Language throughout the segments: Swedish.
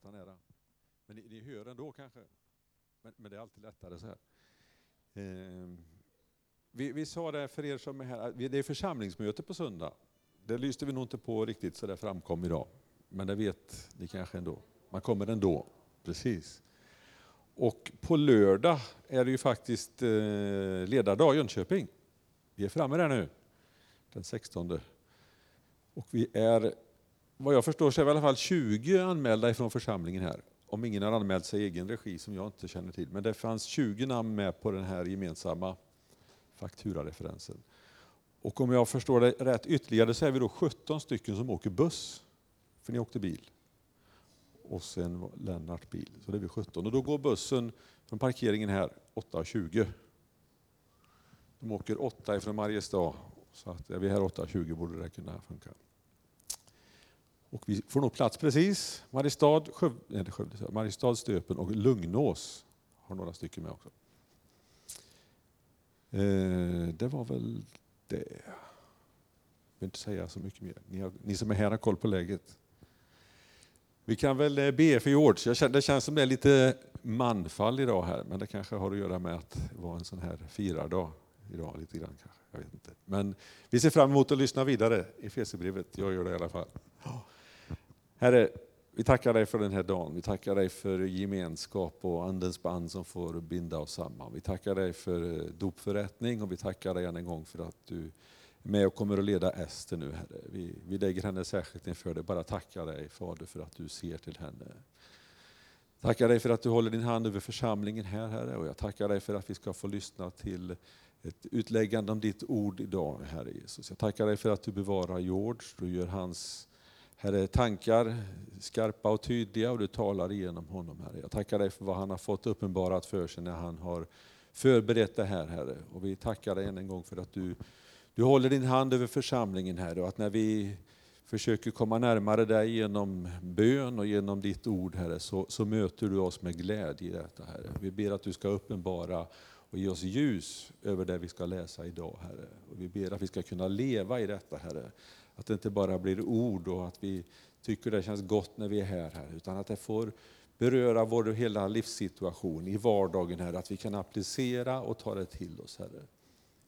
prata nära. Men ni, ni hör ändå kanske. Men, men, det är alltid lättare så här. Eh, vi, vi, sa det för er som är här, det är församlingsmöte på söndag. Det lyste vi nog inte på riktigt så det framkom idag. Men det vet ni kanske ändå. Man kommer ändå, precis. Och på lördag är det ju faktiskt eh, ledardag i Jönköping. Vi är framme där nu, den 16. Och vi är, vad jag förstår så är vi i alla fall 20 anmälda ifrån församlingen här. Om ingen har anmält sig i egen regi som jag inte känner till. Men det fanns 20 namn med på den här gemensamma fakturareferensen. Och om jag förstår det rätt ytterligare så är vi då 17 stycken som åker buss. För ni åkte bil. Och sen Lennart bil. Så det är vi 17. Och då går bussen från parkeringen här 8.20. De åker 8 ifrån Mariestad. Så att är vi här 8.20 borde det kunna funka. Och vi får nog plats precis. Mariestad, Skövde, nej, Skövde, Mariestad, Stöpen och Lugnås har några stycken med också. Eh, det var väl det. Jag vill inte säga så mycket mer. Ni, har, ni som är här har koll på läget. Vi kan väl eh, be för George. Känner, det känns som det är lite manfall idag här, men det kanske har att göra med att det var en sån här firardag idag lite grann kanske. Jag vet inte. Men vi ser fram emot att lyssna vidare i Fesebrevet. Jag gör det i alla fall. Herre, vi tackar dig för den här dagen. Vi tackar dig för gemenskap och Andens band som får binda oss samman. Vi tackar dig för eh, dopförrättning och vi tackar dig än en gång för att du är med och kommer att leda Ester nu, Herre. Vi, vi lägger henne särskilt inför dig. Bara tackar dig, Fader, för att du ser till henne. Tackar dig för att du håller din hand över församlingen här, Herre. Och jag tackar dig för att vi ska få lyssna till ett utläggande om ditt ord idag, Herre Jesus. Jag tackar dig för att du bevarar George, du gör hans Herre, tankar skarpa och tydliga och du talar igenom honom, Herre. Jag tackar dig för vad han har fått uppenbarat för sig när han har förberett det här, Herre. Och vi tackar dig än en gång för att du, du håller din hand över församlingen, Herre. Och att när vi försöker komma närmare dig genom bön och genom ditt ord, Herre, så, så möter du oss med glädje i detta, Herre. Vi ber att du ska uppenbara och ge oss ljus över det vi ska läsa idag, Herre. Och vi ber att vi ska kunna leva i detta, Herre. Att det inte bara blir ord och att vi tycker det känns gott när vi är här, här utan att det får beröra vår hela livssituation i vardagen, här, att vi kan applicera och ta det till oss, Herre.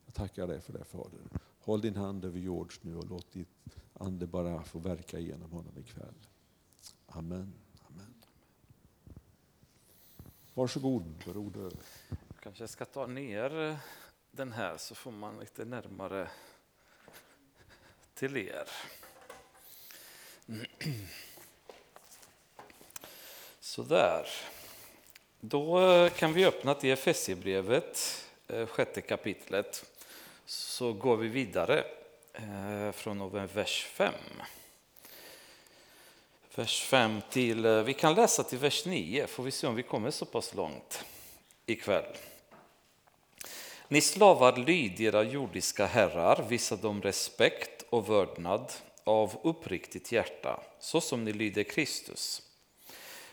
Jag tackar dig för det, Fader. Håll din hand över George nu och låt ditt Ande bara få verka igenom honom ikväll. Amen. Amen. Varsågod, broder. Kanske jag ska ta ner den här så får man lite närmare till er. Sådär. Då eh, kan vi öppna till Efesierbrevet, eh, sjätte kapitlet. Så går vi vidare eh, från vers 5. Vers 5 till, vi kan läsa till vers 9, får vi se om vi kommer så pass långt ikväll. Ni slavar, lyd era jordiska herrar, visa dem respekt och vördnad av uppriktigt hjärta, så som ni lyder Kristus.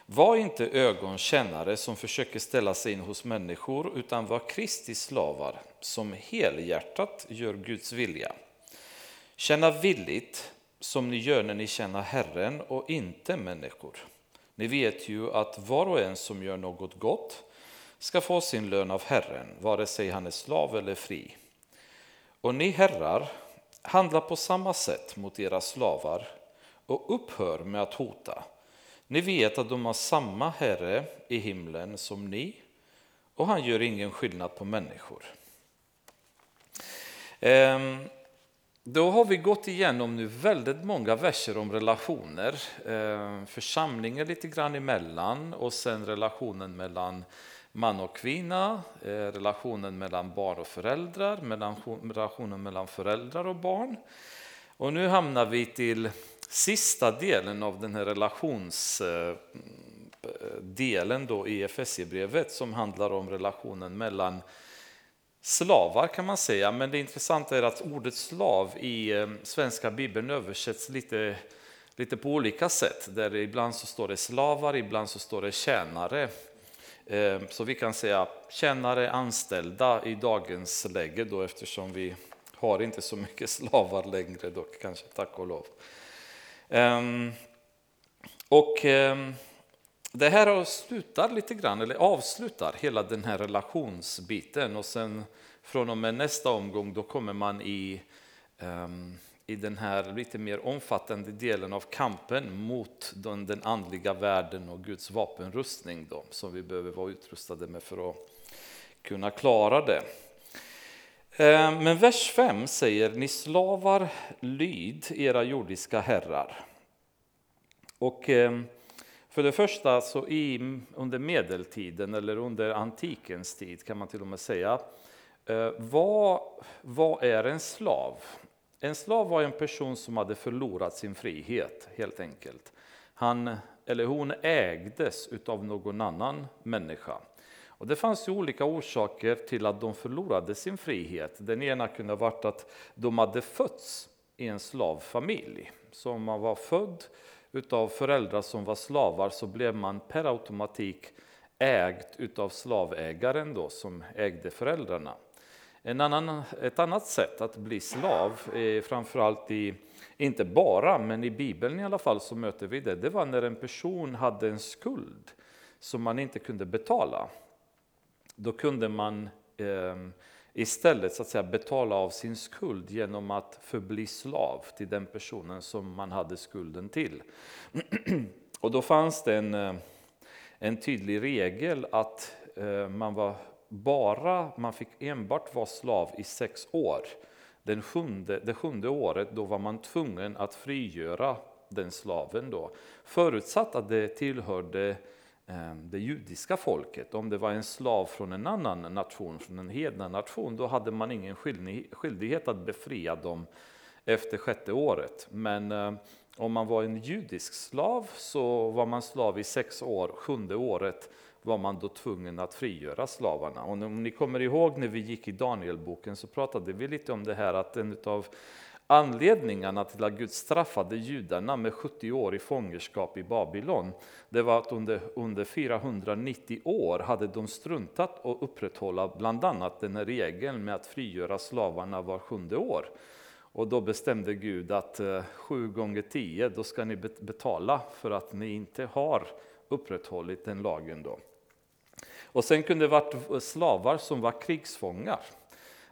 Var inte ögonkännare som försöker ställa sig in hos människor, utan var Kristi slavar som helhjärtat gör Guds vilja. Känna villigt som ni gör när ni känner Herren och inte människor. Ni vet ju att var och en som gör något gott ska få sin lön av Herren, vare sig han är slav eller fri. Och ni herrar, handla på samma sätt mot era slavar och upphör med att hota. Ni vet att de har samma Herre i himlen som ni och han gör ingen skillnad på människor. Ehm, då har vi gått igenom nu väldigt många verser om relationer. Ehm, församlingen lite grann emellan och sen relationen mellan man och kvinna, eh, relationen mellan barn och föräldrar, relationen mellan föräldrar och barn. Och nu hamnar vi till sista delen av den här relationsdelen eh, då i Efesierbrevet som handlar om relationen mellan slavar kan man säga. Men det intressanta är att ordet slav i eh, svenska bibeln översätts lite, lite på olika sätt. Där ibland så står det slavar, ibland så står det tjänare. Ehm, så vi kan säga tjänare, anställda i dagens läge då eftersom vi har inte så mycket slavar längre dock, kanske tack och lov. Ehm, och ehm, det här slutar lite grann, eller avslutar hela den här relationsbiten och sen från och med nästa omgång då kommer man i, um, i den här lite mer omfattande delen av kampen mot den, den andliga världen och Guds vapenrustning då, som vi behöver vara utrustade med för att kunna klara det. Eh, men vers 5 säger, ni slavar lyd era jordiska herrar. Och eh, för det första, så i, under medeltiden eller under antikens tid kan man till och med säga, eh, vad, vad är en slav? En slav var en person som hade förlorat sin frihet helt enkelt. Han eller hon ägdes av någon annan människa. Och det fanns ju olika orsaker till att de förlorade sin frihet. Den ena kunde ha varit att de hade fötts i en slavfamilj. Så om man var född utav föräldrar som var slavar så blev man per automatik ägd utav slavägaren då, som ägde föräldrarna. En annan, ett annat sätt att bli slav, framförallt i, inte bara, men i Bibeln i alla fall så möter vi det, det var när en person hade en skuld som man inte kunde betala. Då kunde man eh, istället så att säga, betala av sin skuld genom att förbli slav till den personen som man hade skulden till. Och då fanns det en, eh, en tydlig regel att eh, man var bara, man fick enbart vara slav i sex år. Den sjunde, det sjunde året då var man tvungen att frigöra den slaven då. Förutsatt att det tillhörde eh, det judiska folket. Om det var en slav från en annan nation, från en hedna nation, då hade man ingen skyldighet att befria dem efter sjätte året. Men eh, om man var en judisk slav så var man slav i sex år, sjunde året var man då tvungen att frigöra slavarna. Och om ni kommer ihåg när vi gick i Danielboken så pratade vi lite om det här att en av Anledningarna till att Gud straffade judarna med 70 år i fångenskap i Babylon, det var att under, under 490 år hade de struntat att upprätthålla bland annat den här regeln med att frigöra slavarna var sjunde år. Och då bestämde Gud att eh, sju gånger tio, då ska ni betala för att ni inte har upprätthållit den lagen. Då. Och sen kunde det varit slavar som var krigsfångar.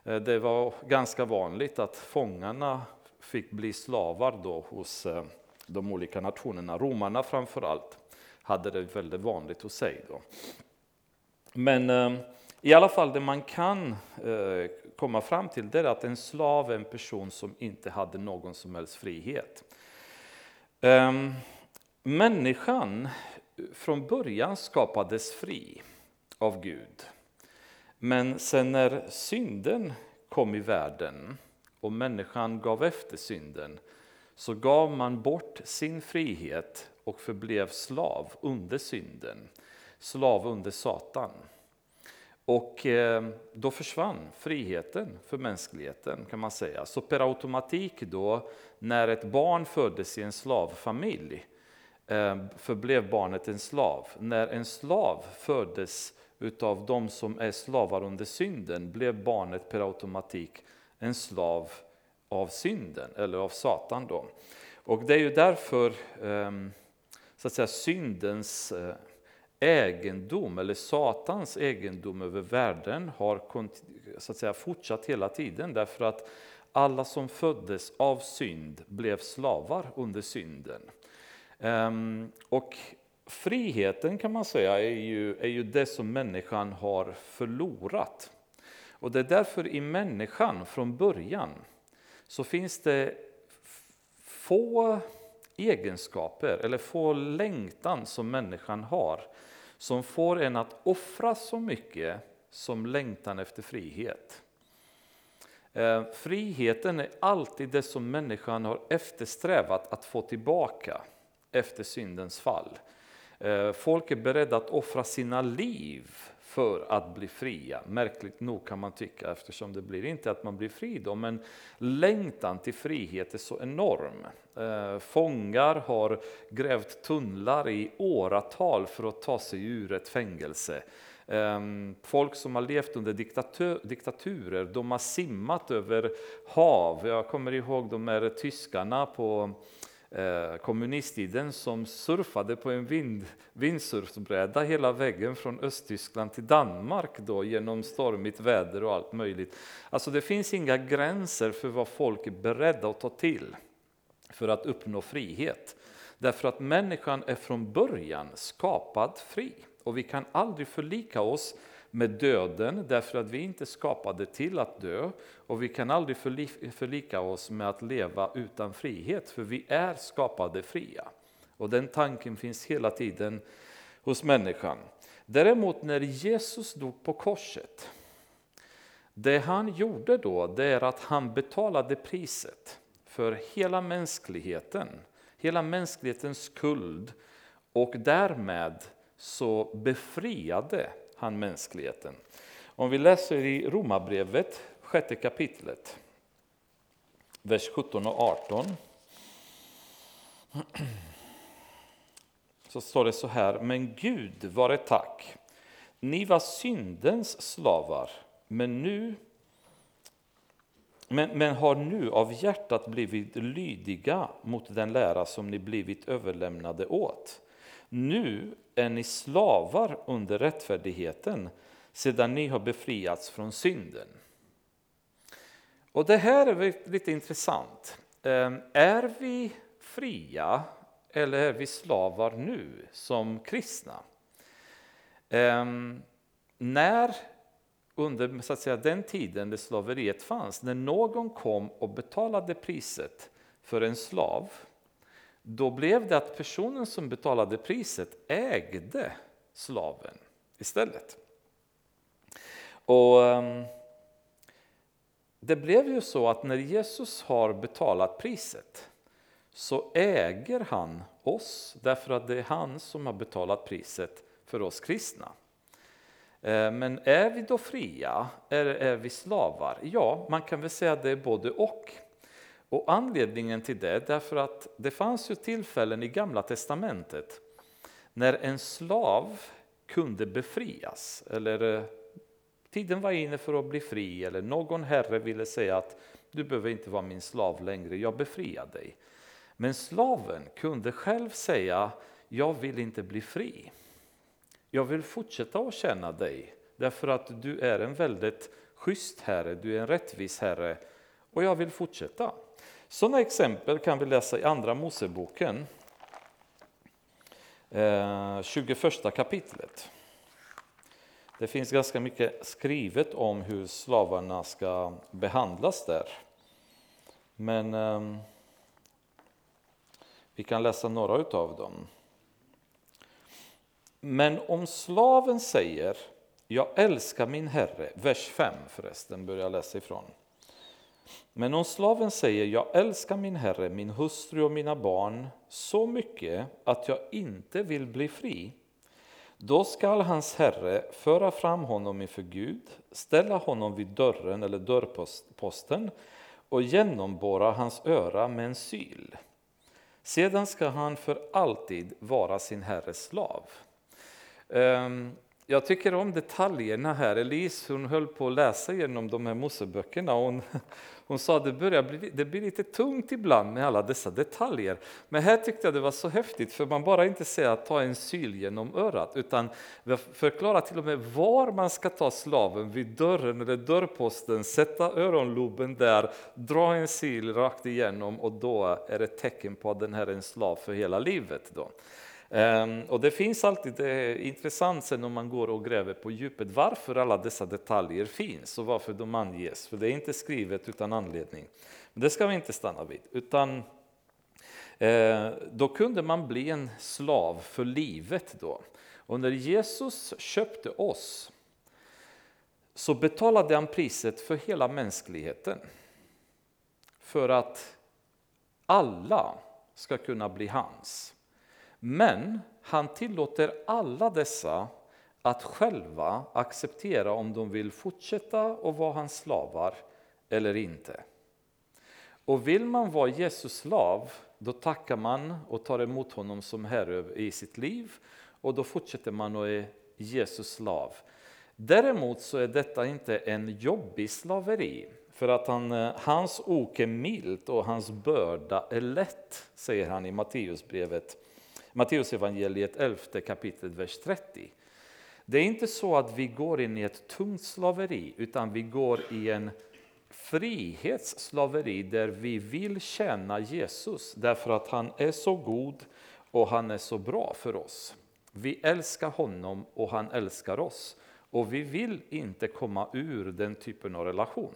Eh, det var ganska vanligt att fångarna fick bli slavar då hos eh, de olika nationerna. Romarna framför allt hade det väldigt vanligt hos sig. Då. Men eh, i alla fall det man kan komma fram till det är att en slav är en person som inte hade någon som helst frihet. Ehm, människan från början skapades fri av Gud. Men sen när synden kom i världen och människan gav efter synden så gav man bort sin frihet och förblev slav under synden, slav under Satan. Och eh, då försvann friheten för mänskligheten kan man säga. Så per automatik då, när ett barn föddes i en slavfamilj, eh, förblev barnet en slav. När en slav föddes utav de som är slavar under synden blev barnet per automatik en slav av synden, eller av Satan. Då. Och det är ju därför ehm, så att säga, syndens eh, egendom, eller Satans egendom över världen har så att säga, fortsatt hela tiden. Därför att alla som föddes av synd blev slavar under synden. Ehm, och friheten kan man säga är ju, är ju det som människan har förlorat. Och det är därför i människan från början så finns det få egenskaper eller få längtan som människan har som får en att offra så mycket som längtan efter frihet. Eh, friheten är alltid det som människan har eftersträvat att få tillbaka efter syndens fall. Eh, folk är beredda att offra sina liv för att bli fria. Märkligt nog kan man tycka eftersom det blir inte att man blir fri då, men längtan till frihet är så enorm. Eh, fångar har grävt tunnlar i åratal för att ta sig ur ett fängelse. Ehm, folk som har levt under diktaturer, de har simmat över hav. Jag kommer ihåg de här tyskarna på Eh, kommunisttiden som surfade på en vind, vindsurfbräda hela vägen från Östtyskland till Danmark då, genom stormigt väder och allt möjligt. Alltså det finns inga gränser för vad folk är beredda att ta till för att uppnå frihet. Därför att människan är från början skapad fri och vi kan aldrig förlika oss med döden därför att vi inte skapade till att dö och vi kan aldrig förlika oss med att leva utan frihet för vi är skapade fria. Och den tanken finns hela tiden hos människan. Däremot när Jesus dog på korset, det han gjorde då det är att han betalade priset för hela mänskligheten, hela mänsklighetens skuld och därmed så befriade han mänskligheten. Om vi läser i Romarbrevet, sjätte kapitlet, vers 17 och 18. Så står det så här, men Gud var ett tack. Ni var syndens slavar, men nu men, men har nu av hjärtat blivit lydiga mot den lära som ni blivit överlämnade åt. Nu är ni slavar under rättfärdigheten sedan ni har befriats från synden. Och Det här är lite intressant. Ehm, är vi fria eller är vi slavar nu som kristna? Ehm, när under så att säga, den tiden det slaveriet fanns, när någon kom och betalade priset för en slav då blev det att personen som betalade priset ägde slaven istället. Och ehm, Det blev ju så att när Jesus har betalat priset så äger han oss därför att det är han som har betalat priset för oss kristna. Eh, men är vi då fria eller är vi slavar? Ja, man kan väl säga att det är både och. Och anledningen till det är därför att det fanns ju tillfällen i Gamla Testamentet när en slav kunde befrias eller eh, tiden var inne för att bli fri eller någon herre ville säga att du behöver inte vara min slav längre, jag befriar dig. Men slaven kunde själv säga jag vill inte bli fri. Jag vill fortsätta att känna dig därför att du är en väldigt schysst herre, du är en rättvis herre och jag vill fortsätta. Sådana exempel kan vi läsa i Andra Moseboken, eh, 21 kapitlet. Det finns ganska mycket skrivet om hur slavarna ska behandlas där. Men ehm, vi kan läsa några av dem. Men om slaven säger jag älskar min herre, vers 5 förresten börjar jag läsa ifrån. Men om slaven säger jag älskar min herre, min hustru och mina barn så mycket att jag inte vill bli fri då skall hans herre föra fram honom inför Gud, ställa honom vid dörren eller dörrposten och genomborra hans öra med en syl. Sedan ska han för alltid vara sin herres slav. Ehm, jag tycker om detaljerna här. Elise hon höll på att läsa igenom de här Moseböckerna. Hon, hon sa att det, börjar bli, det blir lite tungt ibland med alla dessa detaljer. Men här tyckte jag det var så häftigt, för man bara inte säger att ta en syl genom örat, utan förklara till och med var man ska ta slaven, vid dörren eller dörrposten, sätta öronloben där, dra en sil rakt igenom och då är det ett tecken på att den här är en slav för hela livet. Då. Ehm, och det finns alltid det intressant sen om man går och gräver på djupet varför alla dessa detaljer finns och varför de anges. För det är inte skrivet utan anledning. Men det ska vi inte stanna vid. Utan eh, då kunde man bli en slav för livet då. Och när Jesus köpte oss så betalade han priset för hela mänskligheten. För att alla ska kunna bli hans. Men han tillåter alla dessa att själva acceptera om de vill fortsätta att vara hans slavar eller inte. Och vill man vara Jesus slav, då tackar man och tar emot honom som Herre i sitt liv och då fortsätter man att vara Jesus slav. Däremot så är detta inte en jobbig slaveri, För att han, eh, hans ok är milt och hans börda är lätt, säger han i Matteusbrevet, Matteus evangeliet 11 kapitel, vers 30. Det är inte så att vi går in i ett tungt slaveri, utan vi går i en frihetsslaveri där vi vill tjäna Jesus därför att han är så god och han är så bra för oss. Vi älskar honom och han älskar oss och vi vill inte komma ur den typen av relation.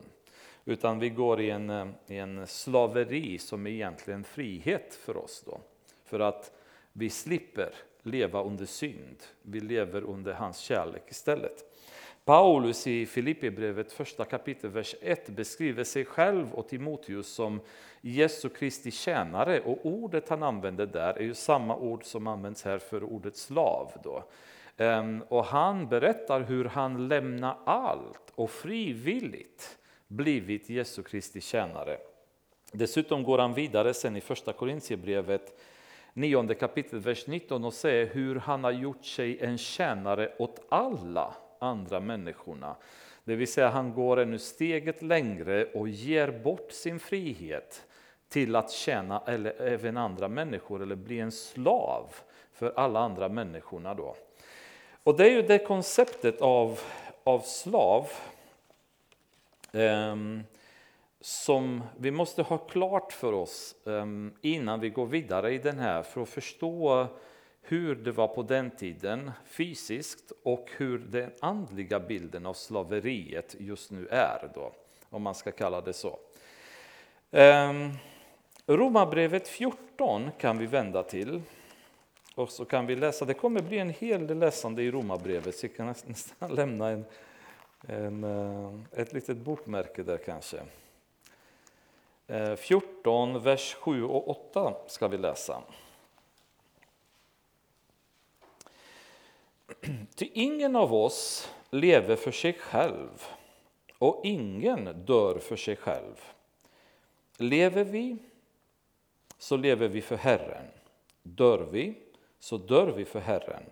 Utan vi går i en, eh, i en slaveri som är egentligen frihet för oss. Då. För att vi slipper leva under synd, vi lever under hans kärlek istället. Paulus i Filipperbrevet första kapitel, vers 1 beskriver sig själv och Timoteus som Jesu Kristi tjänare och ordet han använder där är ju samma ord som används här för ordet slav. Då. Ehm, och han berättar hur han lämnar allt och frivilligt blivit Jesu Kristi tjänare. Dessutom går han vidare sen i första Korintierbrevet 9 kapitlet, vers 19 och säger hur han har gjort sig en tjänare åt alla andra människorna. Det vill säga han går ännu steget längre och ger bort sin frihet till att tjäna eller även andra människor eller bli en slav för alla andra människorna. Då. Och det är ju det konceptet av, av slav um, som vi måste ha klart för oss ehm, innan vi går vidare i den här för att förstå hur det var på den tiden fysiskt och hur den andliga bilden av slaveriet just nu är, då, om man ska kalla det så. Ehm, Romarbrevet 14 kan vi vända till. Och så kan vi läsa, det kommer bli en hel del läsande i Romarbrevet, så vi kan nästan lämna en, en, eh, ett litet bokmärke där kanske. Eh, 14, vers 7 och 8 ska vi läsa. Ty ingen av oss lever för sig själv och ingen dör för sig själv. Lever vi så lever vi för Herren. Dör vi så dör vi för Herren.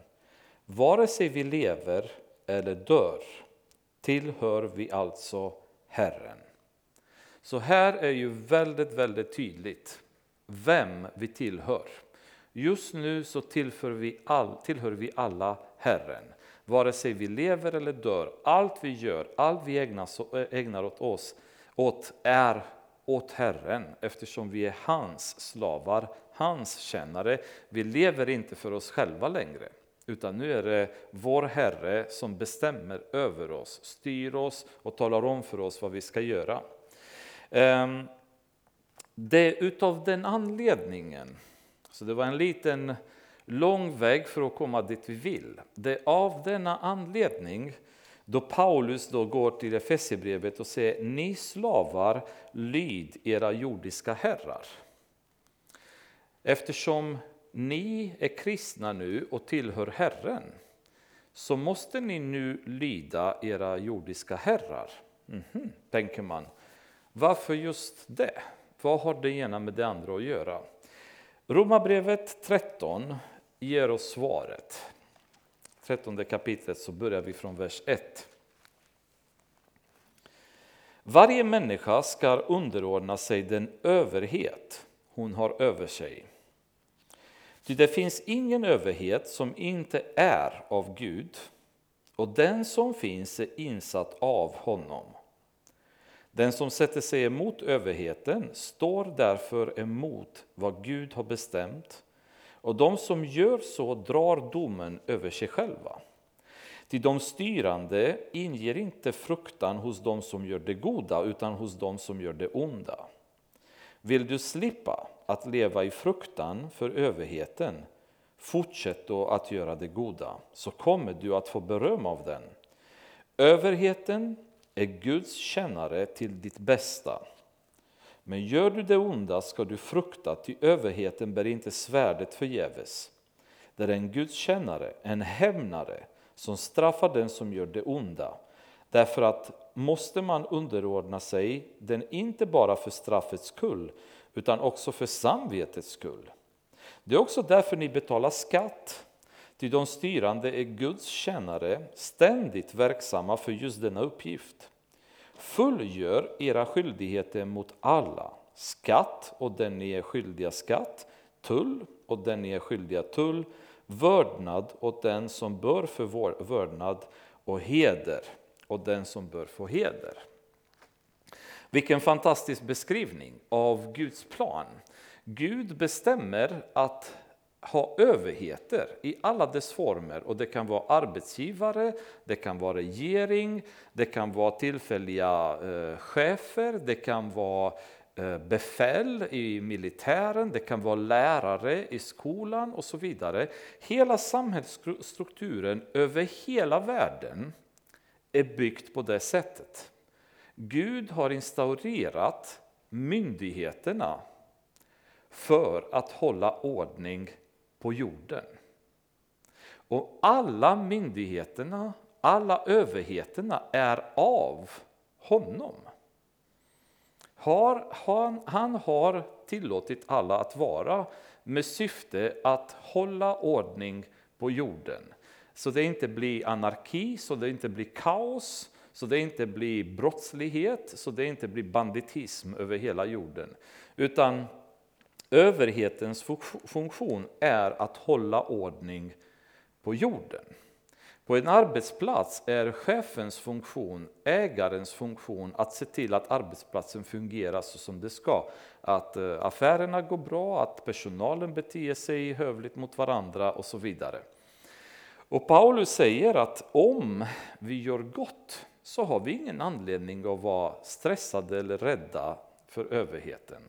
Vare sig vi lever eller dör tillhör vi alltså Herren. Så här är ju väldigt, väldigt tydligt vem vi tillhör. Just nu så tillhör vi, all, tillhör vi alla Herren. Vare sig vi lever eller dör, allt vi gör, allt vi ägnar, ägnar åt oss åt är åt Herren eftersom vi är hans slavar, hans tjänare. Vi lever inte för oss själva längre. Utan nu är det vår Herre som bestämmer över oss, styr oss och talar om för oss vad vi ska göra. Ehm, det är utav den anledningen, så det var en liten lång väg för att komma dit vi vill. Det är av denna anledning då Paulus då går till Efesierbrevet och säger ni slavar, lyd era jordiska herrar. Eftersom ni är kristna nu och tillhör Herren så måste ni nu lyda era jordiska herrar. Mm -hmm, tänker man. Varför just det? Vad har det ena med det andra att göra? Romarbrevet 13 ger oss svaret. 13 kapitlet så börjar vi från vers 1. Varje människa ska underordna sig den överhet hon har över sig. Ty det finns ingen överhet som inte är av Gud, och den som finns är insatt av honom. Den som sätter sig emot överheten står därför emot vad Gud har bestämt, och de som gör så drar domen över sig själva. Till de styrande inger inte fruktan hos de som gör det goda, utan hos de som gör det onda. Vill du slippa att leva i fruktan för överheten, fortsätt då att göra det goda, så kommer du att få beröm av den. Överheten är Guds tjänare till ditt bästa. Men gör du det onda ska du frukta, ty överheten bär inte svärdet förgäves. Det är en Guds tjänare, en hämnare, som straffar den som gör det onda. Därför att måste man underordna sig den inte bara för straffets skull, utan också för samvetets skull. Det är också därför ni betalar skatt, ty de styrande är Guds tjänare, ständigt verksamma för just denna uppgift. Fullgör era skyldigheter mot alla. Skatt och den ni är skyldiga skatt, tull och den ni är skyldiga tull, vördnad åt den som bör få vördnad och heder och den som bör få heder. Vilken fantastisk beskrivning av Guds plan. Gud bestämmer att ha överheter i alla dess former. Och Det kan vara arbetsgivare, det kan vara regering, det kan vara tillfälliga eh, chefer, det kan vara eh, befäl i militären, det kan vara lärare i skolan och så vidare. Hela samhällsstrukturen över hela världen är byggt på det sättet. Gud har instaurerat myndigheterna för att hålla ordning på jorden. Och alla myndigheterna, alla överheterna är av honom. Har, han, han har tillåtit alla att vara med syfte att hålla ordning på jorden. Så det inte blir anarki, så det inte blir kaos, så det inte blir brottslighet, så det inte blir banditism över hela jorden. Utan överhetens funktion är att hålla ordning på jorden. På en arbetsplats är chefens funktion, ägarens funktion, att se till att arbetsplatsen fungerar så som det ska. Att eh, affärerna går bra, att personalen beter sig hövligt mot varandra och så vidare. Och Paulus säger att om vi gör gott så har vi ingen anledning att vara stressade eller rädda för överheten.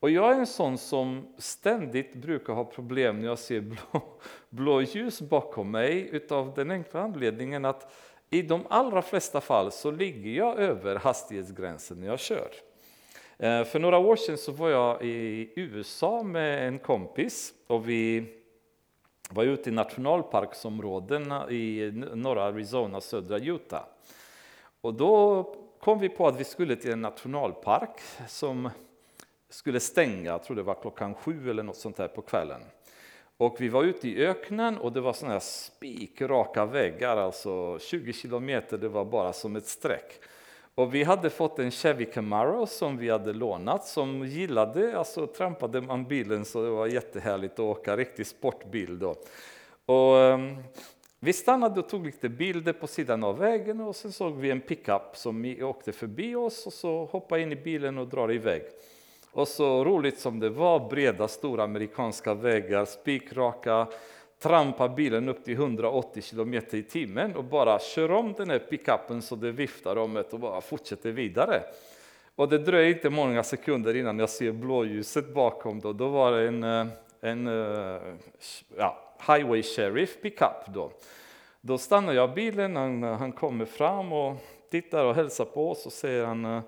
Och jag är en sån som ständigt brukar ha problem när jag ser blå, blå ljus bakom mig utav den enkla anledningen att i de allra flesta fall så ligger jag över hastighetsgränsen när jag kör. Eh, för några år sedan så var jag i USA med en kompis och vi var ute i nationalparksområdena i norra Arizona, södra Utah. Och då kom vi på att vi skulle till en nationalpark som skulle stänga, jag tror det var klockan sju eller något sånt där på kvällen. Och vi var ute i öknen och det var sådana här spikraka väggar, alltså 20 kilometer, det var bara som ett streck. Och vi hade fått en Chevy Camaro som vi hade lånat som gillade, alltså trampade man bilen så det var jättehärligt att åka, riktig sportbil då. Och, um, vi stannade och tog lite bilder på sidan av vägen och sen såg vi en pickup som åkte förbi oss och så hoppade in i bilen och drar iväg. Och så roligt som det var, breda stora amerikanska vägar, spikraka, trampa bilen upp till 180 km i timmen och bara kör om den här pickupen så det viftar om det och bara fortsätter vidare. Och det dröjer inte många sekunder innan jag ser blåljuset bakom. Då, då var det en, eh, en eh, ja, Highway Sheriff pickup. Då. då stannar jag bilen, han, han kommer fram och tittar och hälsar på oss och säger han eh,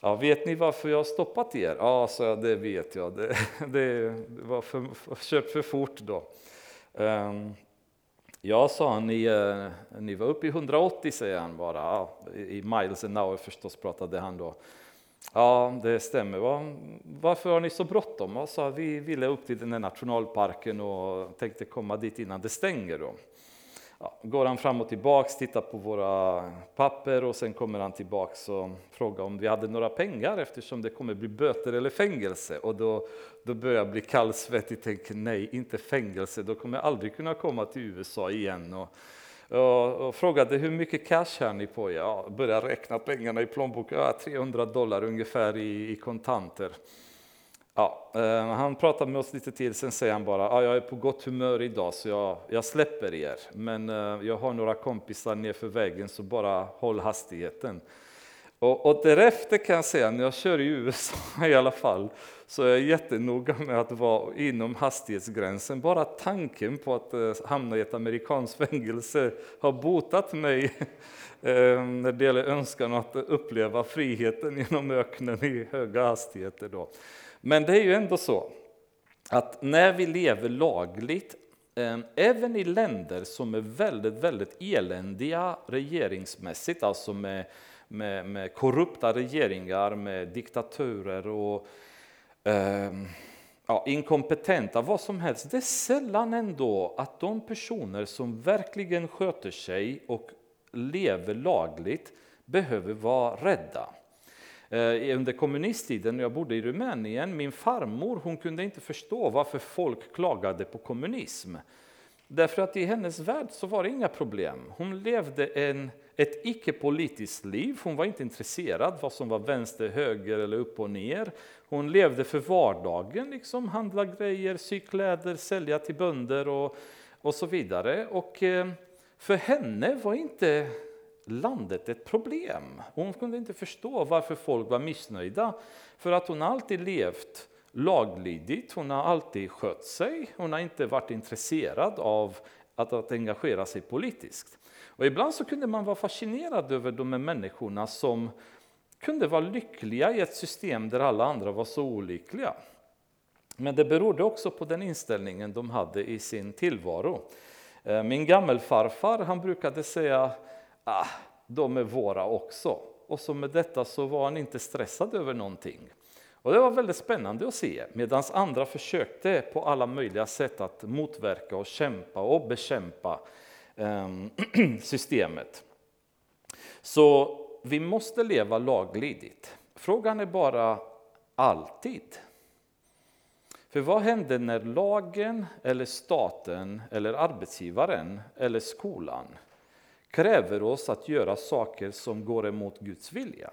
Ja, vet ni varför jag har stoppat er? Ja, så jag, det vet jag. Det, det var för, kört för fort då. Um, ja, sa han, ni, uh, ni var uppe i 180 säger han bara. Ja, I miles an hour förstås pratade han då. Ja, det stämmer. Varför har ni så bråttom? Ja, sa, vi ville upp till den här nationalparken och tänkte komma dit innan det stänger. Då. Ja, går han fram och tillbaks, tittar på våra papper och sen kommer han tillbaks och frågar om vi hade några pengar eftersom det kommer bli böter eller fängelse. Och då, då börjar jag bli kallsvettig, tänker nej, inte fängelse, då kommer jag aldrig kunna komma till USA igen. Och, och, och frågade hur mycket cash har ni på Ja, började räkna pengarna i plånboken, ja, 300 dollar ungefär i, i kontanter. Ja, eh, han pratar med oss lite till, sen säger han bara ah, jag är på gott humör idag så jag, jag släpper er. Men eh, jag har några kompisar nerför vägen så bara håll hastigheten. Och, och därefter kan jag säga, när jag kör i USA i alla fall, så är jag jättenoga med att vara inom hastighetsgränsen. Bara tanken på att eh, hamna i ett amerikanskt fängelse har botat mig eh, när det gäller önskan att uppleva friheten genom öknen i höga hastigheter. Då. Men det är ju ändå så att när vi lever lagligt, eh, även i länder som är väldigt, väldigt eländiga regeringsmässigt, alltså med, med, med korrupta regeringar, med diktaturer och eh, ja, inkompetenta, vad som helst. Det är sällan ändå att de personer som verkligen sköter sig och lever lagligt behöver vara rädda. Eh, under kommunisttiden när jag bodde i Rumänien, min farmor hon kunde inte förstå varför folk klagade på kommunism. Därför att i hennes värld så var det inga problem. Hon levde en, ett icke-politiskt liv. Hon var inte intresserad vad som var vänster, höger eller upp och ner. Hon levde för vardagen, liksom handla grejer, sy kläder, sälja till bönder och, och så vidare. Och eh, för henne var inte landet ett problem. Hon kunde inte förstå varför folk var missnöjda. För att hon alltid levt laglydigt, hon har alltid skött sig, hon har inte varit intresserad av att, att engagera sig politiskt. Och ibland så kunde man vara fascinerad över de här människorna som kunde vara lyckliga i ett system där alla andra var så olyckliga. Men det berodde också på den inställningen de hade i sin tillvaro. Eh, min gammelfarfar han brukade säga ah, de är våra också. Och så med detta så var han inte stressad över någonting. Och det var väldigt spännande att se, medan andra försökte på alla möjliga sätt att motverka och kämpa och bekämpa ehm, systemet. Så vi måste leva laglydigt. Frågan är bara alltid. För vad händer när lagen, eller staten, eller arbetsgivaren eller skolan kräver oss att göra saker som går emot Guds vilja?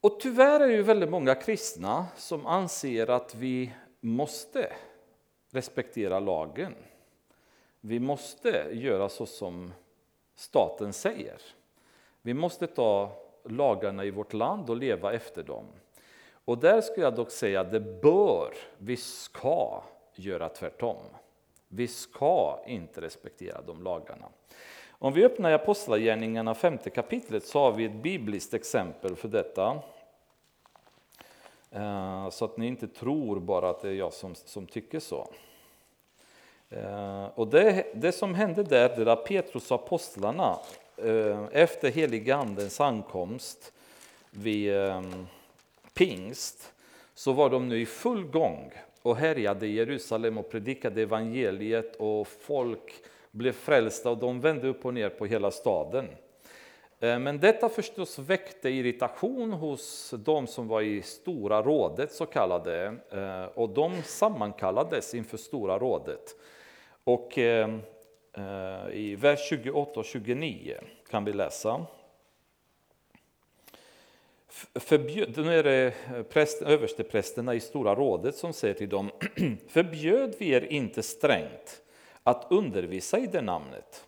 Och tyvärr är det väldigt många kristna som anser att vi måste respektera lagen. Vi måste göra så som staten säger. Vi måste ta lagarna i vårt land och leva efter dem. Och där skulle jag dock säga att det bör, vi ska göra tvärtom. Vi ska inte respektera de lagarna. Om vi öppnar Apostlagärningarna femte kapitlet så har vi ett bibliskt exempel för detta. Eh, så att ni inte tror bara att det är jag som, som tycker så. Eh, och det, det som hände där, det där Petrus och apostlarna eh, efter heligandens ankomst vid pingst så var de nu i full gång och härjade i Jerusalem och predikade evangeliet och folk blev frälsta och de vände upp och ner på hela staden. Eh, men detta förstås väckte irritation hos de som var i Stora rådet, så kallade, eh, och de sammankallades inför Stora rådet. Och eh, i vers 28 och 29 kan vi läsa. Förbjöd, nu är det eh, präst, översteprästerna i Stora rådet som säger till dem, förbjöd vi er inte strängt att undervisa i det namnet?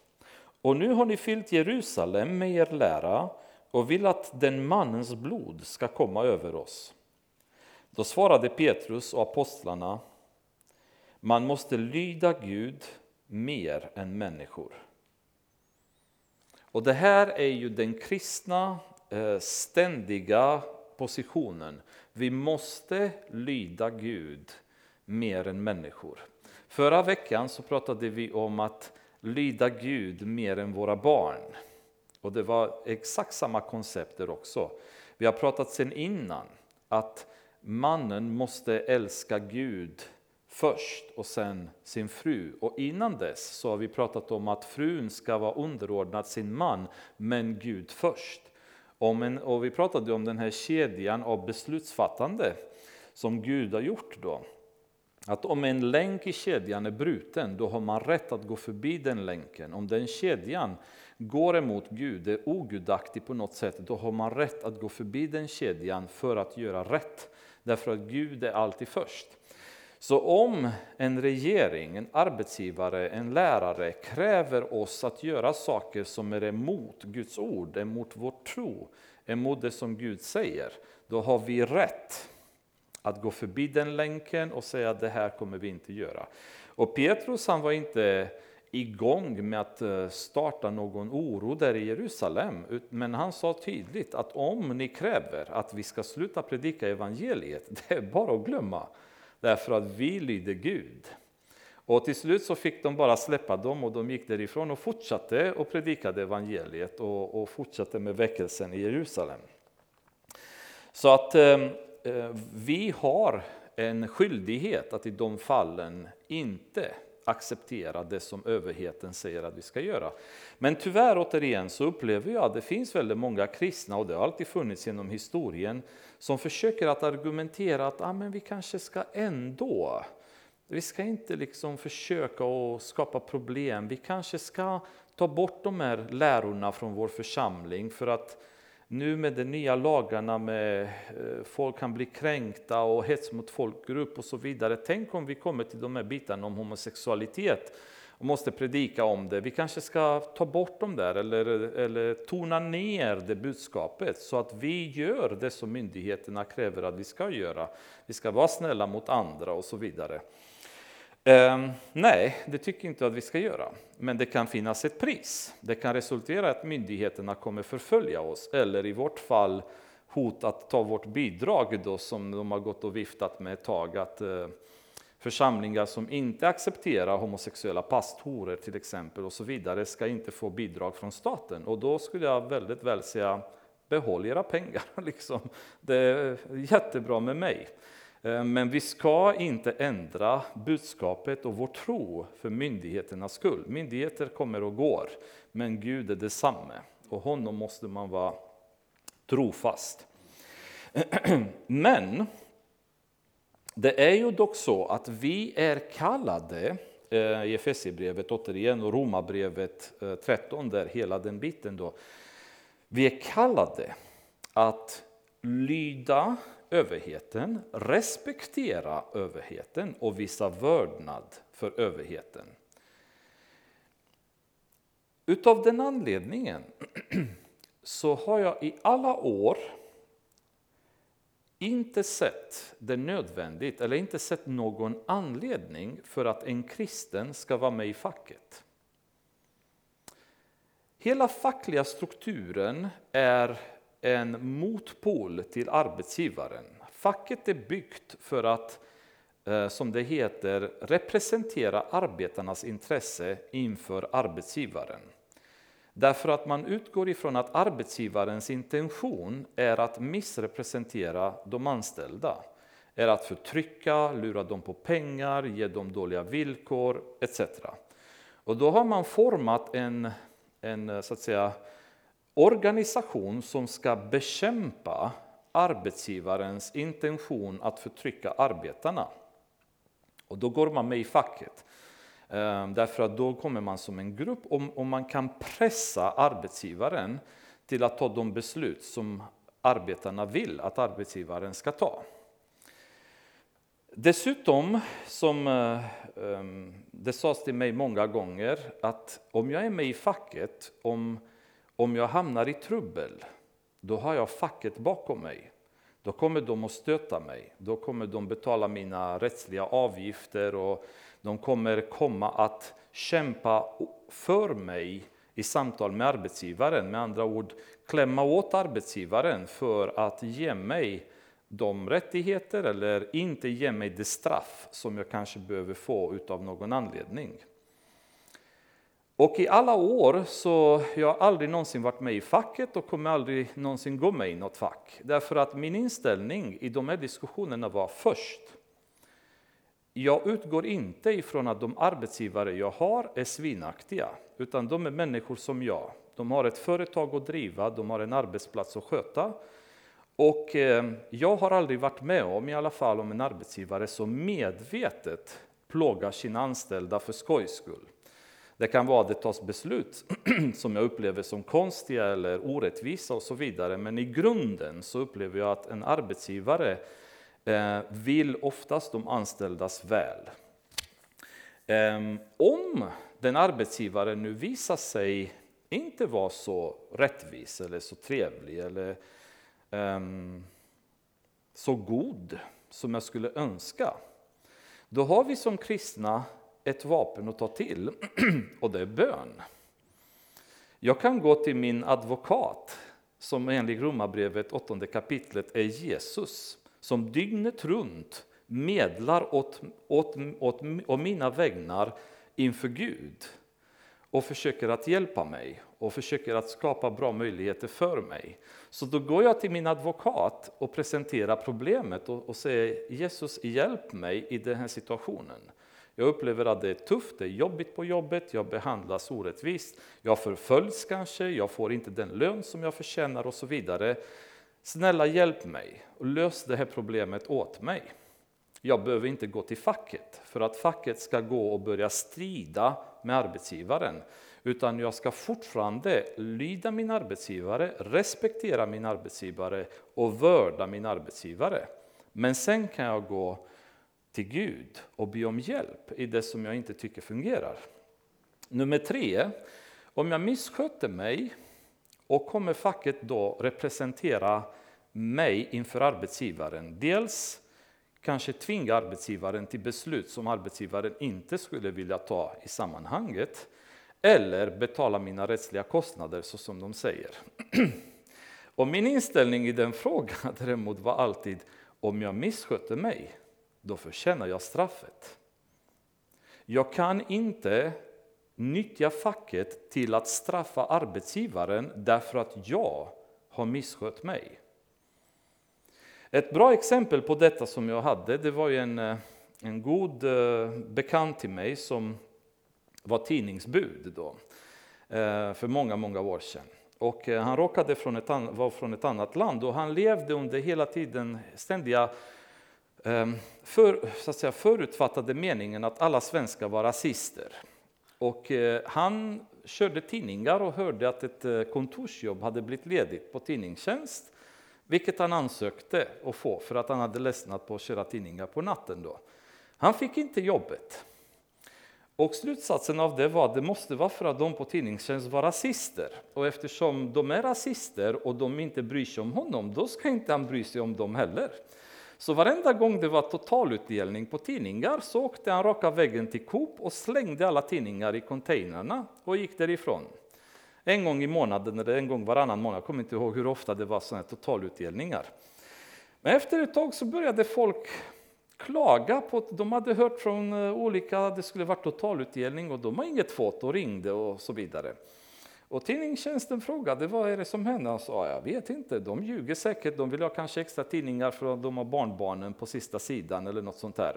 Och nu har ni fyllt Jerusalem med er lära och vill att den mannens blod ska komma över oss. Då svarade Petrus och apostlarna man måste lyda Gud mer än människor. Och det här är ju den kristna Eh, ständiga positionen. Vi måste lyda Gud mer än människor. Förra veckan så pratade vi om att lyda Gud mer än våra barn. Och det var exakt samma koncept där också. Vi har pratat sen innan att mannen måste älska Gud först och sen sin fru. Och innan dess så har vi pratat om att frun ska vara underordnad sin man, men Gud först. Och vi pratade om den här kedjan av beslutsfattande som Gud har gjort då att om en länk i kedjan är bruten, då har man rätt att gå förbi den länken. Om den kedjan går emot Gud, är ogudaktig på något sätt, då har man rätt att gå förbi den kedjan för att göra rätt. Därför att Gud är alltid först. Så om en regering, en arbetsgivare, en lärare kräver oss att göra saker som är emot Guds ord, emot vår tro, emot det som Gud säger, då har vi rätt att gå förbi den länken och säga att det här kommer vi inte göra. Och Petrus han var inte igång med att eh, starta någon oro där i Jerusalem. Men han sa tydligt att om ni kräver att vi ska sluta predika evangeliet, det är bara att glömma. Därför att vi lyder Gud. Och till slut så fick de bara släppa dem och de gick därifrån och fortsatte och predikade evangeliet och, och fortsatte med väckelsen i Jerusalem. Så att eh, eh, vi har en skyldighet att i de fallen inte acceptera det som överheten säger att vi ska göra. Men tyvärr återigen så upplever jag att det finns väldigt många kristna, och det har alltid funnits genom historien, som försöker att argumentera att ah, men vi kanske ska ändå vi ska inte liksom försöka att skapa problem. Vi kanske ska ta bort de här lärorna från vår församling för att nu med de nya lagarna med eh, folk kan bli kränkta och hets mot folkgrupp och så vidare. Tänk om vi kommer till de här bitarna om homosexualitet och måste predika om det. Vi kanske ska ta bort dem där eller, eller tona ner det budskapet så att vi gör det som myndigheterna kräver att vi ska göra. Vi ska vara snälla mot andra och så vidare. Eh, nej, det tycker inte att vi ska göra. Men det kan finnas ett pris. Det kan resultera i att myndigheterna kommer förfölja oss eller i vårt fall hot att ta vårt bidrag då, som de har gått och viftat med ett tag. Att, eh, församlingar som inte accepterar homosexuella pastorer till exempel och så vidare ska inte få bidrag från staten. Och då skulle jag väldigt väl säga behåll era pengar. Liksom. Det är jättebra med mig. Eh, men vi ska inte ändra budskapet och vår tro för myndigheternas skull. Myndigheter kommer och går, men Gud är detsamme och honom måste man vara trofast. Men det är ju dock så att vi är kallade eh, i Efesierbrevet återigen och Romarbrevet eh, 13, där hela den biten då. Vi är kallade att lyda överheten, respektera överheten och visa vördnad för överheten. Utav den anledningen så har jag i alla år inte sett det nödvändigt, eller inte sett någon anledning för att en kristen ska vara med i facket. Hela fackliga strukturen är en motpol till arbetsgivaren. Facket är byggt för att, eh, som det heter, representera arbetarnas intresse inför arbetsgivaren. Därför att man utgår ifrån att arbetsgivarens intention är att missrepresentera de anställda. Är att förtrycka, lura dem på pengar, ge dem dåliga villkor etc. Och då har man format en, en så att säga, organisation som ska bekämpa arbetsgivarens intention att förtrycka arbetarna. Och då går man med i facket. Ehm, därför att då kommer man som en grupp och man kan pressa arbetsgivaren till att ta de beslut som arbetarna vill att arbetsgivaren ska ta. Dessutom, som eh, ehm, det sades till mig många gånger, att om jag är med i facket, om om jag hamnar i trubbel, då har jag facket bakom mig. Då kommer de att stöta mig. Då kommer de betala mina rättsliga avgifter och de kommer komma att kämpa för mig i samtal med arbetsgivaren. Med andra ord klämma åt arbetsgivaren för att ge mig de rättigheter eller inte ge mig det straff som jag kanske behöver få av någon anledning. Och i alla år så jag har aldrig någonsin varit med i facket och kommer aldrig någonsin gå med i något fack. Därför att min inställning i de här diskussionerna var först. Jag utgår inte ifrån att de arbetsgivare jag har är svinaktiga, utan de är människor som jag. De har ett företag att driva, de har en arbetsplats att sköta. Och eh, jag har aldrig varit med om, i alla fall om en arbetsgivare som medvetet plågar sina anställda för skojs skull. Det kan vara att det tas beslut som jag upplever som konstiga eller orättvisa och så vidare. Men i grunden så upplever jag att en arbetsgivare eh, vill oftast de anställdas väl. Ehm, om den arbetsgivaren nu visar sig inte vara så rättvis eller så trevlig eller ehm, så god som jag skulle önska, då har vi som kristna ett vapen att ta till och det är bön. Jag kan gå till min advokat som enligt Romarbrevet 8 kapitlet är Jesus som dygnet runt medlar åt, åt, åt, åt mina vägnar inför Gud och försöker att hjälpa mig och försöker att skapa bra möjligheter för mig. Så då går jag till min advokat och presenterar problemet och, och säger Jesus hjälp mig i den här situationen. Jag upplever att det är tufft, det är jobbigt på jobbet, jag behandlas orättvist, jag förföljs kanske, jag får inte den lön som jag förtjänar och så vidare. Snälla hjälp mig och lös det här problemet åt mig. Jag behöver inte gå till facket för att facket ska gå och börja strida med arbetsgivaren. Utan jag ska fortfarande lyda min arbetsgivare, respektera min arbetsgivare och vörda min arbetsgivare. Men sen kan jag gå till Gud och be om hjälp i det som jag inte tycker fungerar. Nummer tre, om jag missköter mig och kommer facket då representera mig inför arbetsgivaren. Dels kanske tvinga arbetsgivaren till beslut som arbetsgivaren inte skulle vilja ta i sammanhanget. Eller betala mina rättsliga kostnader så som de säger. Och min inställning i den frågan däremot var alltid om jag missköter mig, då förtjänar jag straffet. Jag kan inte nyttja facket till att straffa arbetsgivaren därför att jag har misskött mig. Ett bra exempel på detta som jag hade, det var en, eh, en god eh, bekant till mig som var tidningsbud då, eh, för många, många år sedan. Och han råkade från ett, var från ett annat land och han levde under hela tiden ständiga Ehm, för, så att säga, förutfattade meningen att alla svenskar var rasister. Och eh, han körde tidningar och hörde att ett eh, kontorsjobb hade blivit ledigt på tidningstjänst vilket han ansökte att få för att han hade ledsnat på att köra tidningar på natten. Då. Han fick inte jobbet. Och slutsatsen av det var att det måste vara för att de på tidningstjänst var rasister. Och eftersom de är rasister och de inte bryr sig om honom, då ska inte han bry sig om dem heller. Så varenda gång det var totalutdelning på tidningar så åkte han raka vägen till Coop och slängde alla tidningar i containrarna och gick därifrån en gång i månaden eller en gång varannan månad. Jag kommer inte ihåg hur ofta det var sådana totalutdelningar. Men efter ett tag så började folk klaga på att de hade hört från eh, olika att det skulle vara totalutdelning och de har inget fått och ringde och så vidare. Och tidningstjänsten frågade vad är det som händer? Han sa jag vet inte, de ljuger säkert, de vill ha kanske extra tidningar för att de har barnbarnen på sista sidan eller något sånt där.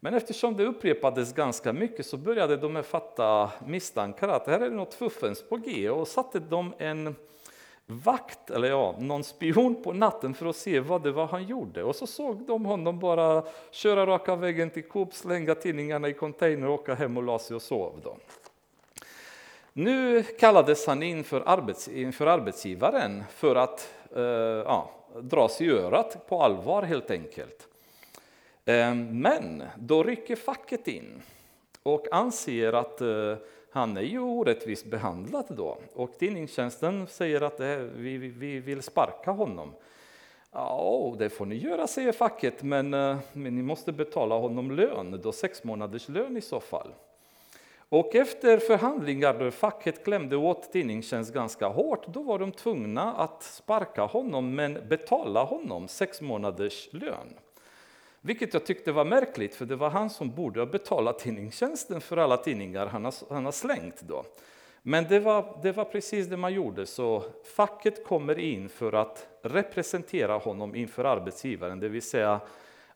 Men eftersom det upprepades ganska mycket så började de fatta misstankar att här är det något fuffens på G och satte de en vakt, eller ja, någon spion på natten för att se vad det var han gjorde. Och så såg de honom bara köra raka vägen till Coop, slänga tidningarna i container, åka hem och la sig och sov. Då. Nu kallades han in för, arbets, inför arbetsgivaren för att eh, ja, dra sig i örat på allvar helt enkelt. Eh, men då rycker facket in och anser att eh, han är ju orättvist behandlad då. Och tidningstjänsten säger att eh, vi, vi vill sparka honom. Ja, det får ni göra, säger facket, men, eh, men ni måste betala honom lön, då sex månaders lön i så fall. Och efter förhandlingar då facket klämde åt tidningstjänst ganska hårt, då var de tvungna att sparka honom men betala honom sex månaders lön. Vilket jag tyckte var märkligt, för det var han som borde ha betalat tidningstjänsten för alla tidningar han har, han har slängt. Då. Men det var, det var precis det man gjorde, så facket kommer in för att representera honom inför arbetsgivaren, det vill säga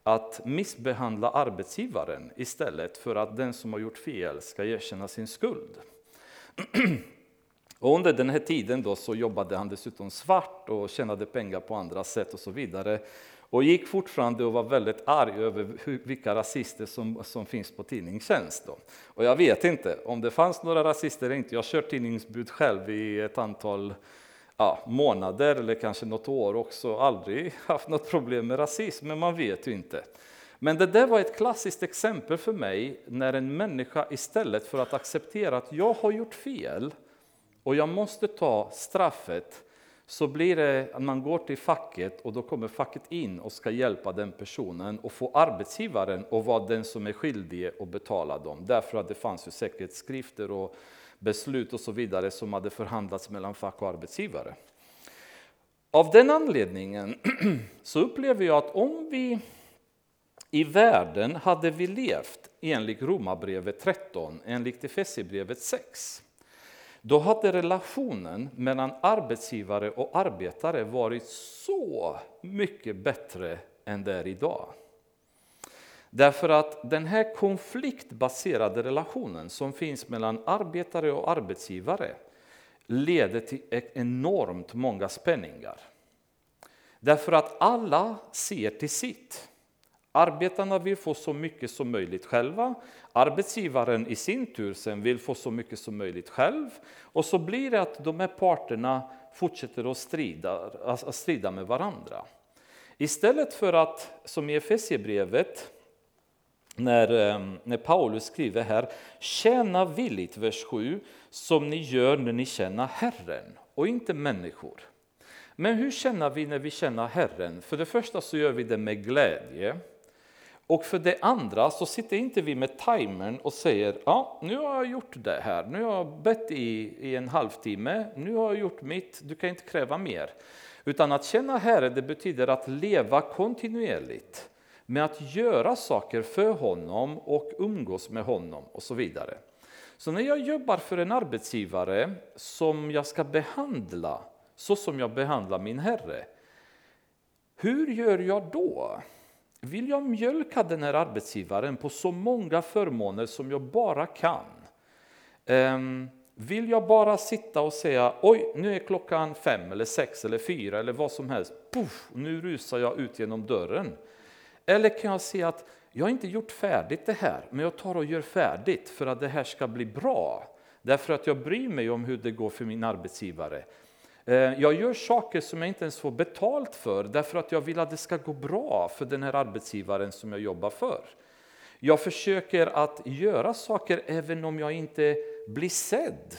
att missbehandla arbetsgivaren istället för att den som har gjort fel ska erkänna sin skuld. Och under den här tiden då så jobbade han dessutom svart och tjänade pengar på andra sätt och så vidare och gick fortfarande och var väldigt arg över hur, vilka rasister som, som finns på tidningstjänst. Då. Och jag vet inte om det fanns några rasister eller inte. Jag har kört tidningsbud själv i ett antal ja, månader eller kanske något år också. Aldrig haft något problem med rasism, men man vet ju inte. Men det där var ett klassiskt exempel för mig när en människa istället för att acceptera att jag har gjort fel och jag måste ta straffet så blir det att man går till facket och då kommer facket in och ska hjälpa den personen och få arbetsgivaren att vara den som är skyldig att betala dem. Därför att det fanns ju säkerhetsskrifter och beslut och så vidare som hade förhandlats mellan fack och arbetsgivare. Av den anledningen så upplever jag att om vi i världen hade vi levt enligt Romarbrevet 13, enligt Efesierbrevet 6 då hade relationen mellan arbetsgivare och arbetare varit så mycket bättre än det är idag. Därför att den här konfliktbaserade relationen som finns mellan arbetare och arbetsgivare leder till enormt många spänningar. Därför att alla ser till sitt. Arbetarna vill få så mycket som möjligt själva. Arbetsgivaren i sin tur sen vill få så mycket som möjligt själv. Och så blir det att de här parterna fortsätter att strida, alltså att strida med varandra. Istället för att, som i Efesierbrevet, när, eh, när Paulus skriver här, tjäna villigt, vers 7, som ni gör när ni tjänar Herren och inte människor. Men hur känner vi när vi känner Herren? För det första så gör vi det med glädje. Och för det andra så sitter inte vi med timern och säger ja, nu har jag gjort det här, nu har jag bett i, i en halvtimme, nu har jag gjort mitt, du kan inte kräva mer. Utan att känna Herren, det betyder att leva kontinuerligt med att göra saker för honom och umgås med honom och så vidare. Så när jag jobbar för en arbetsgivare som jag ska behandla så som jag behandlar min Herre, hur gör jag då? Vill jag mjölka den här arbetsgivaren på så många förmåner som jag bara kan? Um, vill jag bara sitta och säga oj, nu är klockan fem eller sex eller fyra eller vad som helst. Puff, nu rusar jag ut genom dörren. Eller kan jag se att jag har inte gjort färdigt det här, men jag tar och gör färdigt för att det här ska bli bra. Därför att jag bryr mig om hur det går för min arbetsgivare. Eh, jag gör saker som jag inte ens får betalt för därför att jag vill att det ska gå bra för den här arbetsgivaren som jag jobbar för. Jag försöker att göra saker även om jag inte blir sedd.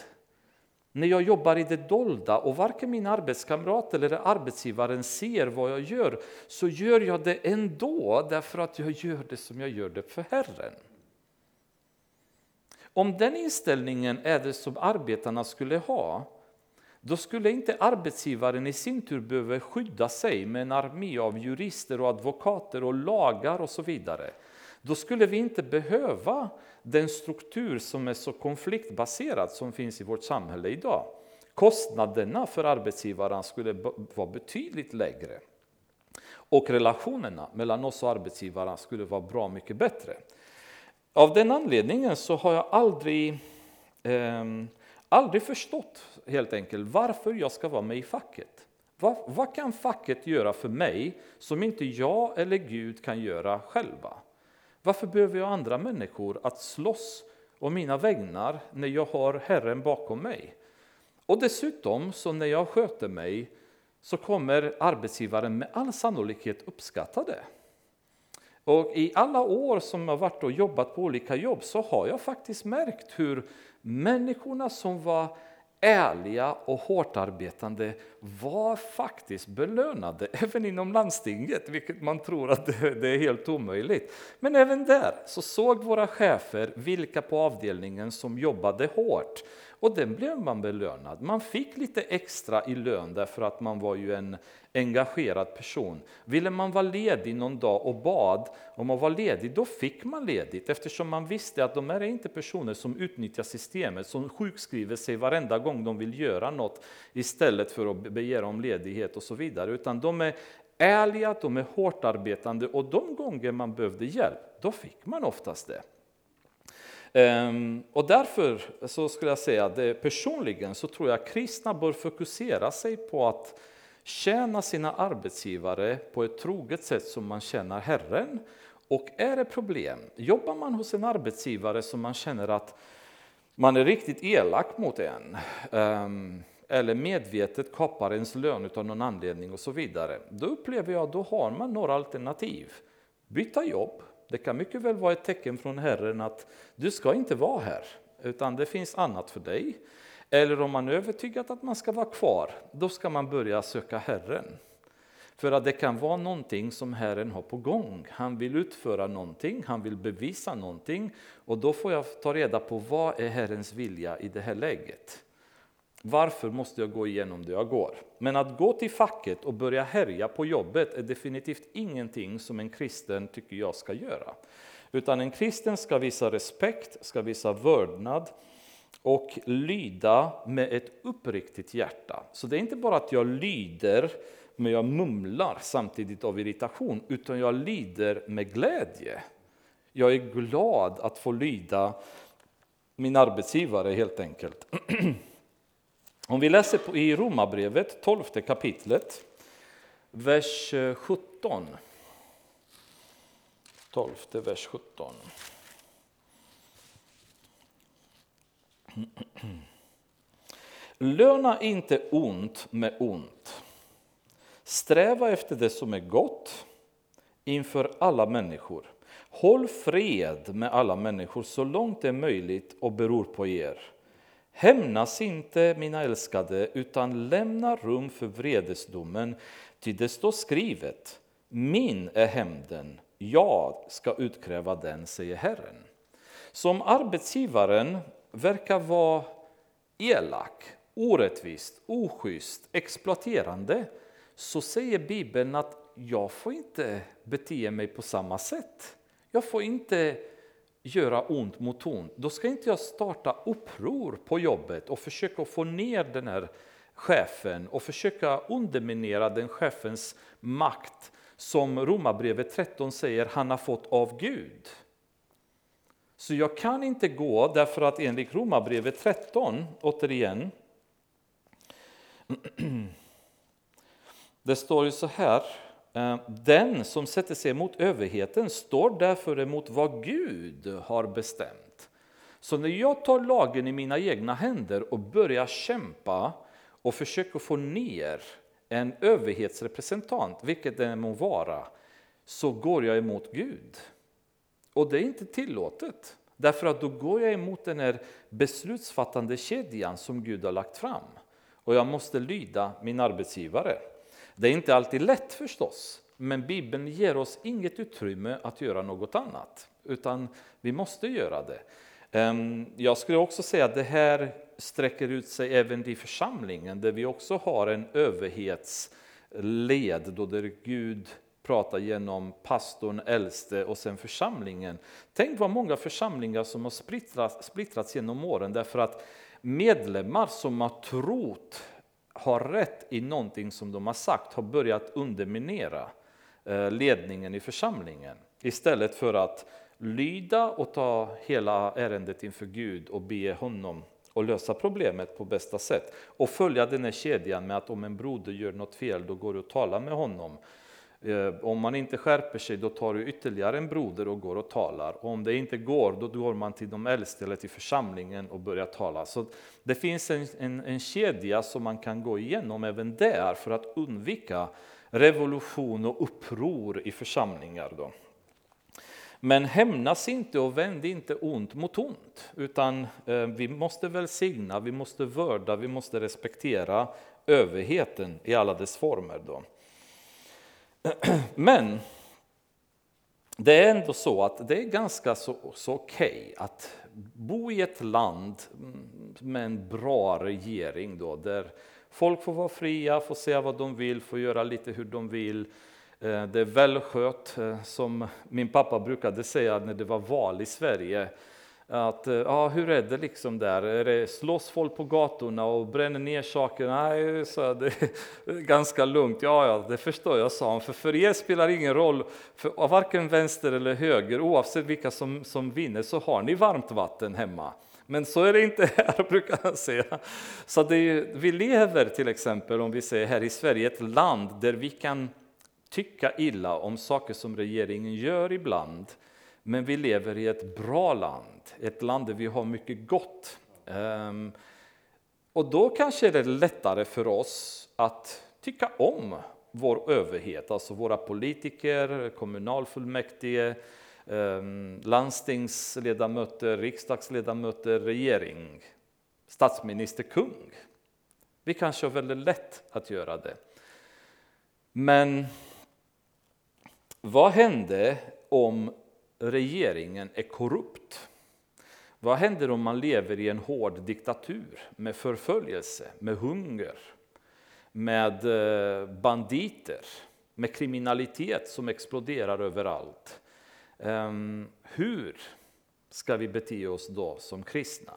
När jag jobbar i det dolda och varken min arbetskamrat eller arbetsgivaren ser vad jag gör så gör jag det ändå därför att jag gör det som jag gör det för Herren. Om den inställningen är det som arbetarna skulle ha då skulle inte arbetsgivaren i sin tur behöva skydda sig med en armé av jurister och advokater och lagar och så vidare. Då skulle vi inte behöva den struktur som är så konfliktbaserad som finns i vårt samhälle idag. Kostnaderna för arbetsgivaren skulle vara betydligt lägre. Och relationerna mellan oss och arbetsgivaren skulle vara bra mycket bättre. Av den anledningen så har jag aldrig, eh, aldrig förstått helt enkelt varför jag ska vara med i facket. Vad, vad kan facket göra för mig som inte jag eller Gud kan göra själva? Varför behöver jag andra människor att slåss om mina vägnar när jag har Herren bakom mig? Och dessutom, så när jag sköter mig så kommer arbetsgivaren med all sannolikhet uppskatta det. Och I alla år som jag varit och jobbat på olika jobb så har jag faktiskt märkt hur människorna som var ärliga och hårt arbetande var faktiskt belönade, även inom landstinget, vilket man tror att det är helt omöjligt. Men även där så såg våra chefer vilka på avdelningen som jobbade hårt och den blev man belönad. Man fick lite extra i lön därför att man var ju en engagerad person. Ville man vara ledig någon dag och bad om att vara ledig, då fick man ledigt eftersom man visste att de är inte personer som utnyttjar systemet, som sjukskriver sig varenda gång de vill göra något istället för att begära om ledighet och så vidare, utan de är ärliga, de är hårt arbetande och de gånger man behövde hjälp, då fick man oftast det. Ehm, och därför så skulle jag säga att personligen så tror jag att kristna bör fokusera sig på att tjäna sina arbetsgivare på ett troget sätt som man tjänar Herren. Och är det problem, jobbar man hos en arbetsgivare som man känner att man är riktigt elak mot en ehm, eller medvetet kapar ens lön av någon anledning och så vidare. Då upplever jag att då har man några alternativ. Byta jobb, det kan mycket väl vara ett tecken från Herren att du ska inte vara här, utan det finns annat för dig. Eller om man är övertygad att man ska vara kvar, då ska man börja söka Herren. För att det kan vara någonting som Herren har på gång. Han vill utföra någonting, han vill bevisa någonting och då får jag ta reda på vad är Herrens vilja i det här läget. Varför måste jag gå igenom det jag går? Men att gå till facket och börja härja på jobbet är definitivt ingenting som en kristen tycker jag ska göra. Utan en kristen ska visa respekt, ska visa vördnad och lyda med ett uppriktigt hjärta. Så det är inte bara att jag lyder, men jag mumlar samtidigt av irritation, utan jag lyder med glädje. Jag är glad att få lyda min arbetsgivare helt enkelt. Om vi läser i Romarbrevet, 12 kapitlet, vers eh, 17. 12, vers 17. Löna inte ont med ont. Sträva efter det som är gott inför alla människor. Håll fred med alla människor så långt det är möjligt och beror på er. Hämnas inte, mina älskade, utan lämna rum för vredesdomen, ty det står skrivet, min är hämnden, jag ska utkräva den, säger Herren. Som arbetsgivaren verkar vara elak, orättvist, oschysst, exploaterande, så säger Bibeln att jag får inte bete mig på samma sätt. Jag får inte göra ont mot ont. Då ska inte jag starta uppror på jobbet och försöka få ner den här chefen och försöka underminera den chefens makt som Romarbrevet 13 säger han har fått av Gud. Så jag kan inte gå därför att enligt Romarbrevet 13, återigen, det står ju så här Eh, den som sätter sig emot överheten står därför emot vad Gud har bestämt. Så när jag tar lagen i mina egna händer och börjar kämpa och försöker få ner en överhetsrepresentant, vilket det må vara, så går jag emot Gud. Och det är inte tillåtet, därför att då går jag emot den här beslutsfattande kedjan som Gud har lagt fram. Och jag måste lyda min arbetsgivare. Det är inte alltid lätt förstås, men Bibeln ger oss inget utrymme att göra något annat, utan vi måste göra det. Ehm, jag skulle också säga att det här sträcker ut sig även i församlingen, där vi också har en överhetsled, då där Gud pratar genom pastorn, äldste och sen församlingen. Tänk vad många församlingar som har splittrats, splittrats genom åren därför att medlemmar som har trott har rätt i någonting som de har sagt har börjat underminera eh, ledningen i församlingen istället för att lyda och ta hela ärendet inför Gud och be honom och lösa problemet på bästa sätt. Och följa den här kedjan med att om en broder gör något fel, då går du och talar med honom. Eh, om man inte skärper sig, då tar du ytterligare en broder och går och talar. Och om det inte går, då går man till de äldste eller till församlingen och börjar tala. Så det finns en, en, en kedja som man kan gå igenom även där för att undvika revolution och uppror i församlingar. Då. Men hämnas inte och vänd inte ont mot ont, utan eh, vi måste välsigna, vi måste vörda, vi måste respektera överheten i alla dess former. Då. Men det är ändå så att det är ganska så, så okej okay att bo i ett land mm, med en bra regering då, där folk får vara fria, får säga vad de vill, får göra lite hur de vill. Eh, det är välskött, eh, som min pappa brukade säga när det var val i Sverige att, eh, ja, hur är det liksom där? Är det, slåss folk på gatorna och bränner ner saker? Nej, så det är ganska lugnt. Ja, ja, det förstår jag, sa han. För, för er spelar ingen roll, för varken vänster eller höger, oavsett vilka som, som vinner, så har ni varmt vatten hemma. Men så är det inte här, brukar han säga. Så det, vi lever till exempel, om vi säger här i Sverige, ett land där vi kan tycka illa om saker som regeringen gör ibland, men vi lever i ett bra land, ett land där vi har mycket gott. Ehm, och då kanske det är lättare för oss att tycka om vår överhet, alltså våra politiker, kommunalfullmäktige, ehm, landstingsledamöter, riksdagsledamöter, regering, statsminister, kung. Vi kanske har väldigt lätt att göra det. Men vad hände om regeringen är korrupt? Vad händer om man lever i en hård diktatur med förföljelse, med hunger, med eh, banditer, med kriminalitet som exploderar överallt? Ehm, hur ska vi bete oss då som kristna?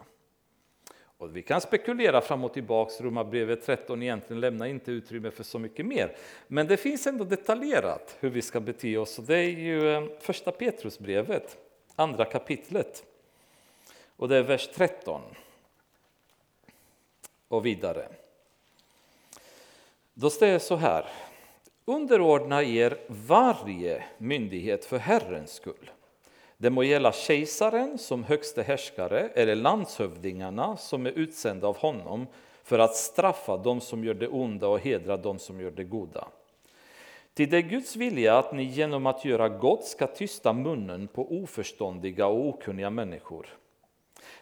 Och vi kan spekulera fram och tillbaka, Romarbrevet 13 egentligen lämnar inte utrymme för så mycket mer. Men det finns ändå detaljerat hur vi ska bete oss. Och det är ju eh, första Petrusbrevet, andra kapitlet. Och det är vers 13 och vidare. Då står det så här. Underordna er varje myndighet för Herrens skull. Det må gälla kejsaren som högste härskare eller landshövdingarna som är utsända av honom för att straffa dem som gör det onda och hedra dem som gör det goda. Till det är Guds vilja att ni genom att göra gott ska tysta munnen på oförståndiga och okunniga människor.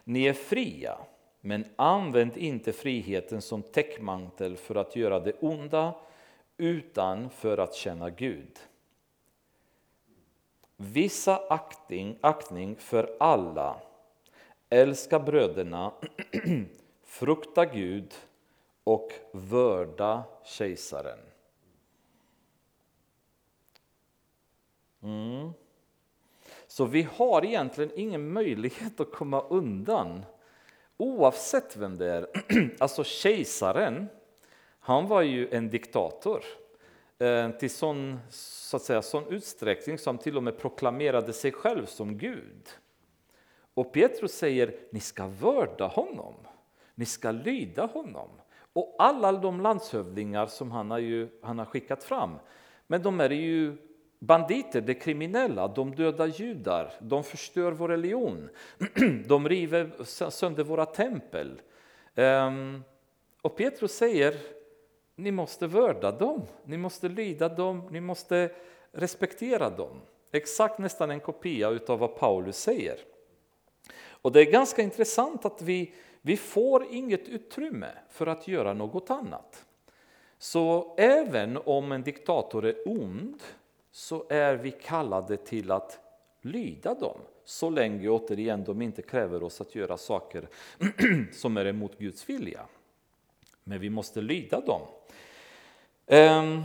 Ni är fria, men använd inte friheten som täckmantel för att göra det onda utan för att känna Gud. Visa aktning, aktning för alla, älska bröderna, frukta Gud och vörda kejsaren. Mm. Så vi har egentligen ingen möjlighet att komma undan oavsett vem det är. Alltså kejsaren, han var ju en diktator Eh, till sån, så att säga, sån utsträckning som till och med proklamerade sig själv som Gud. Och Petrus säger, ni ska vörda honom, ni ska lyda honom. Och alla de landshövdingar som han har, ju, han har skickat fram, men de är ju banditer, de kriminella, de dödar judar, de förstör vår religion, de river sönder våra tempel. Ehm, och Petrus säger, ni måste vörda dem, ni måste lyda dem, ni måste respektera dem. Exakt nästan en kopia av vad Paulus säger. Och det är ganska intressant att vi, vi får inget utrymme för att göra något annat. Så även om en diktator är ond så är vi kallade till att lyda dem så länge återigen de inte kräver oss att göra saker som är emot Guds vilja. Men vi måste lyda dem. Ehm.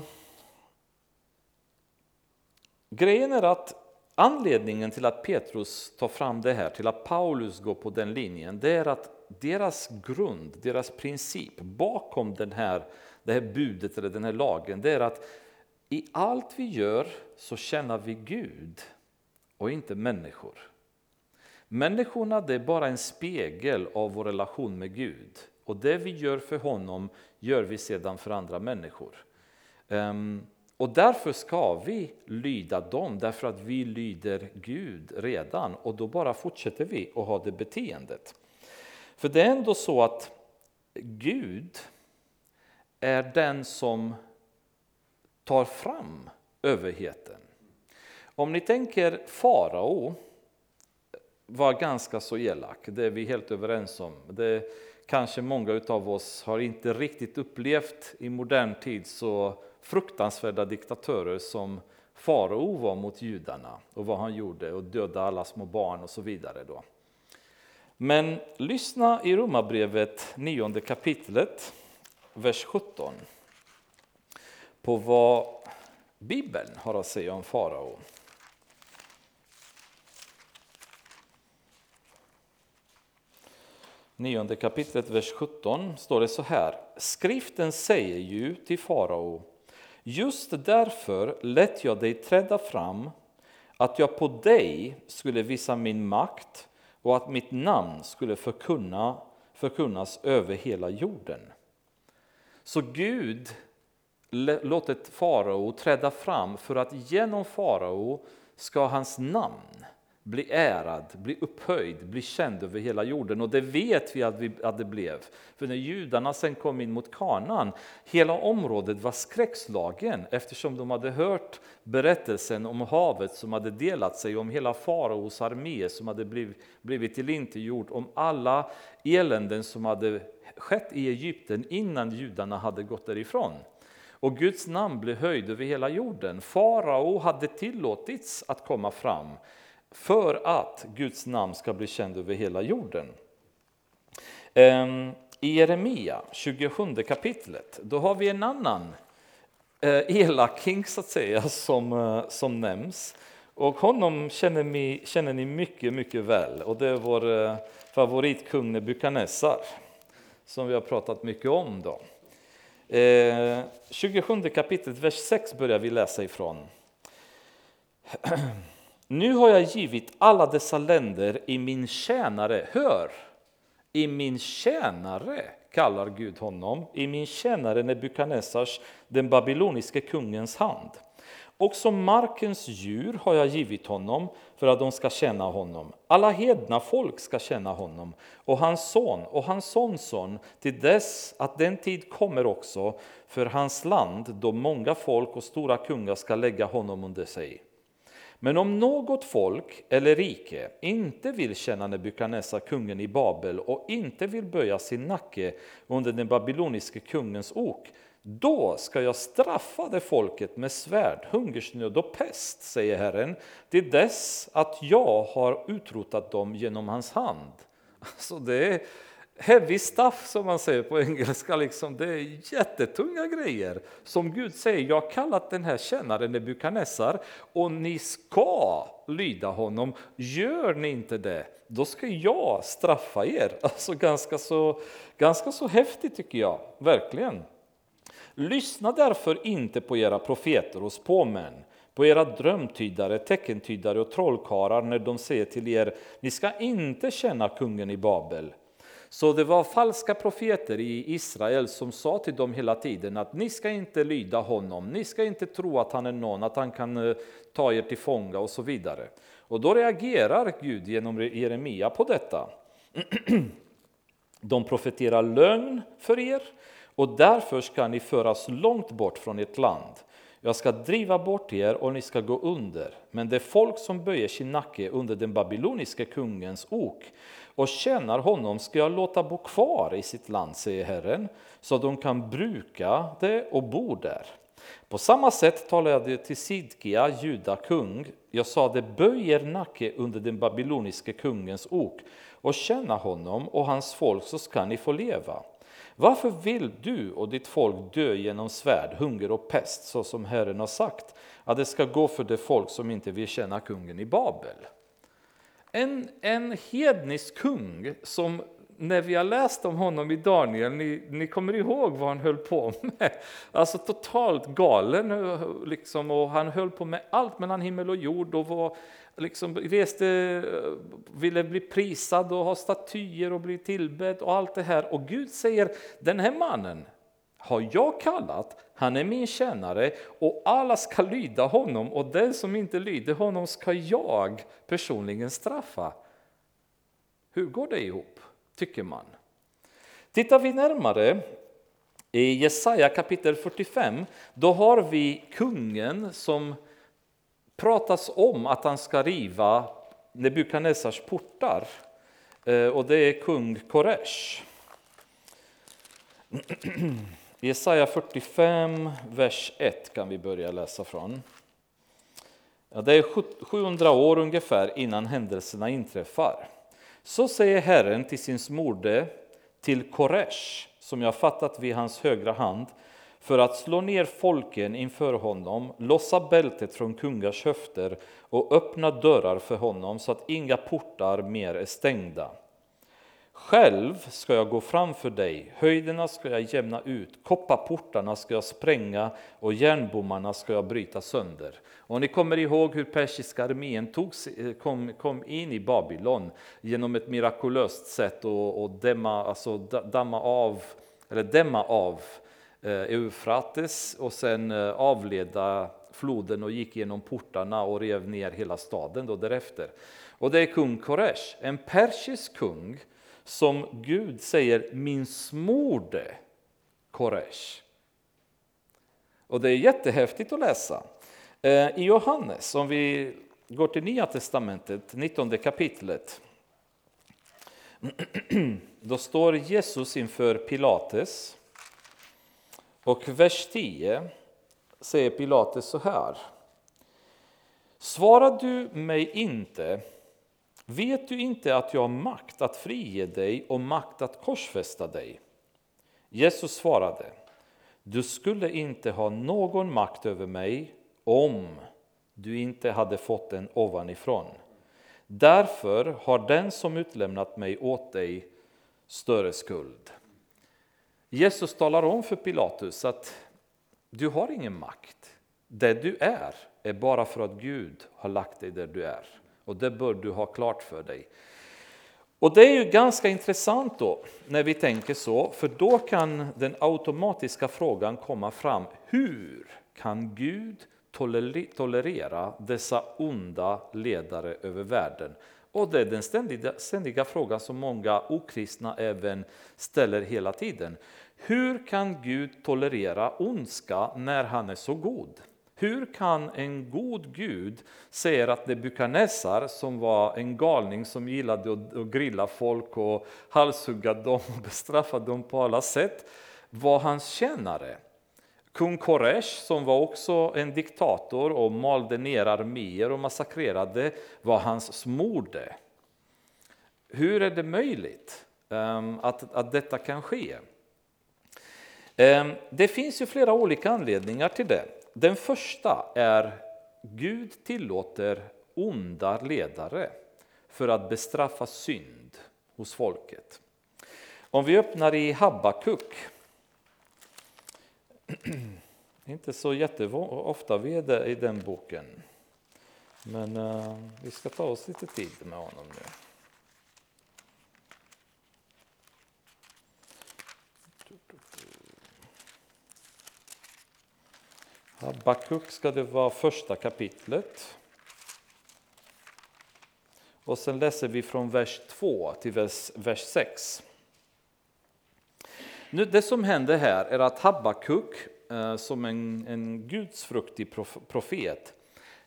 grejen är att anledningen till att Petrus tar fram det här, till att Paulus går på den linjen, det är att deras grund, deras princip bakom den här, det här budet eller den här lagen, det är att i allt vi gör så känner vi Gud och inte människor. Människorna det är bara en spegel av vår relation med Gud. Och det vi gör för honom gör vi sedan för andra människor. Ehm, och därför ska vi lyda dem, därför att vi lyder Gud redan. Och då bara fortsätter vi att ha det beteendet. För det är ändå så att Gud är den som tar fram överheten. Om ni tänker farao var ganska så elak, det är vi helt överens om. Det kanske många av oss har inte riktigt upplevt i modern tid så fruktansvärda diktatörer som farao var mot judarna och vad han gjorde och dödade alla små barn och så vidare. Då. Men lyssna i Romarbrevet 9 kapitlet, vers 17 på vad Bibeln har att säga om farao. Nionde kapitlet, vers 17 står det så här. Skriften säger ju till farao Just därför lät jag dig träda fram att jag på dig skulle visa min makt och att mitt namn skulle förkunna, förkunnas över hela jorden. Så Gud låtit farao träda fram för att genom farao ska hans namn bli ärad, bli upphöjd, bli känd över hela jorden. Och det vet vi att, vi att det blev. För när judarna sen kom in mot kanan, hela området var skräckslagen eftersom de hade hört berättelsen om havet som hade delat sig, om hela faraos armé som hade blivit, blivit tillintetgjord, om alla eländen som hade skett i Egypten innan judarna hade gått därifrån och Guds namn blev höjd över hela jorden. Farao hade tillåtits att komma fram för att Guds namn ska bli känd över hela jorden. Ehm, I Jeremia 27 kapitlet, då har vi en annan eh, elaking så att säga som, eh, som nämns. Och honom känner ni, känner ni mycket, mycket väl och det är vår eh, favoritkung Nebukadnessar som vi har pratat mycket om. då. Ehm, 27 kapitlet, vers 6 börjar vi läsa ifrån. Nu har jag givit alla dessa länder i min tjänare, hör, i min tjänare kallar Gud honom, i min tjänare Nebukadnessars, den babyloniske kungens hand. Också markens djur har jag givit honom för att de ska känna honom. Alla hedna folk ska känna honom och hans son och hans sonson till dess att den tid kommer också för hans land då många folk och stora kungar ska lägga honom under sig. Men om något folk eller rike inte vill känna Nebukadnessar, kungen i Babel och inte vill böja sin nacke under den babyloniske kungens ok, då ska jag straffa det folket med svärd, hungersnöd och pest, säger Herren, till dess att jag har utrotat dem genom hans hand. Alltså det är heavy stuff som man säger på engelska. Liksom. Det är jättetunga grejer som Gud säger. Jag har kallat den här tjänaren Nebukadnessar och ni ska lyda honom. Gör ni inte det, då ska jag straffa er. Alltså ganska så, ganska så häftigt tycker jag, verkligen. Lyssna därför inte på era profeter och spåmän, på era drömtydare, teckentydare och trollkarlar när de säger till er, ni ska inte känna kungen i Babel. Så det var falska profeter i Israel som sa till dem hela tiden att ni ska inte lyda honom, ni ska inte tro att han är någon, att han kan eh, ta er till fånga och så vidare. Och då reagerar Gud genom Jeremia på detta. De profeterar lögn för er och därför ska ni föras långt bort från ert land. Jag ska driva bort er och ni ska gå under. Men det folk som böjer sin nacke under den babyloniska kungens ok och tjänar honom ska jag låta bo kvar i sitt land, säger Herren, så att de kan bruka det och bo där. På samma sätt talade jag till Sidkia, juda kung. Jag sade, böj er nacke under den babyloniske kungens ok och tjäna honom och hans folk så ska ni få leva. Varför vill du och ditt folk dö genom svärd, hunger och pest, så som Herren har sagt att det ska gå för det folk som inte vill känna kungen i Babel? En, en hednisk kung som när vi har läst om honom i Daniel, ni, ni kommer ihåg vad han höll på med. Alltså totalt galen, eh, liksom, och han höll på med allt mellan himmel och jord och var, liksom, reste, eh, ville bli prisad och ha statyer och bli tillbedd och allt det här. Och Gud säger, den här mannen har jag kallat, han är min tjänare och alla ska lyda honom och den som inte lyder honom ska jag personligen straffa. Hur går det ihop, tycker man? Tittar vi närmare i Jesaja kapitel 45, då har vi kungen som pratas om att han ska riva Nebukadnessars portar. Eh, och det är kung Koresh. Jesaja 45, vers 1 kan vi börja läsa från. Ja, det är 700 år ungefär innan händelserna inträffar. Så säger Herren till sin smorde, till Koresh, som jag fattat vid hans högra hand, för att slå ner folken inför honom, lossa bältet från kungars höfter och öppna dörrar för honom så att inga portar mer är stängda. Själv ska jag gå framför dig, höjderna ska jag jämna ut, kopparportarna ska jag spränga och järnbommarna ska jag bryta sönder. Och ni kommer ihåg hur persiska armén tog, eh, kom, kom in i Babylon genom ett mirakulöst sätt att dämma, alltså damma av, eller dämma av eh, Eufrates och sen eh, avleda floden och gick genom portarna och rev ner hela staden då därefter. Och det är kung Koresh, en persisk kung som Gud säger min smorde Koresh. Och det är jättehäftigt att läsa. Eh, I Johannes, om vi går till Nya Testamentet, 19 kapitlet, då står Jesus inför Pilates. Och vers 10 säger Pilates så här. Svarar du mig inte Vet du inte att jag har makt att frige dig och makt att korsfästa dig? Jesus svarade, du skulle inte ha någon makt över mig om du inte hade fått den ovanifrån. Därför har den som utlämnat mig åt dig större skuld. Jesus talar om för Pilatus att du har ingen makt. det du är är bara för att Gud har lagt dig där du är. Och det bör du ha klart för dig. Och det är ju ganska intressant då när vi tänker så, för då kan den automatiska frågan komma fram. Hur kan Gud tolerera dessa onda ledare över världen? Och det är den ständiga, ständiga frågan som många okristna även ställer hela tiden. Hur kan Gud tolerera ondska när han är så god? Hur kan en god Gud säga att Nebukadnessar, som var en galning som gillade att grilla folk och halshugga dem och bestraffa dem på alla sätt, var hans tjänare? Kung Koresh, som var också en diktator och malde ner arméer och massakrerade, var hans smorde. Hur är det möjligt ehm, att, att detta kan ske? Ehm, det finns ju flera olika anledningar till det. Den första är Gud tillåter onda ledare för att bestraffa synd hos folket. Om vi öppnar i Habakuk inte så jätteofta vi är i den boken. Men eh, vi ska ta oss lite tid med honom nu. Habakuk ska det vara första kapitlet. Och sen läser vi från vers 2 till vers, vers 6. Nu, det som händer här är att Habakuk, eh, som en, en gudsfruktig profet,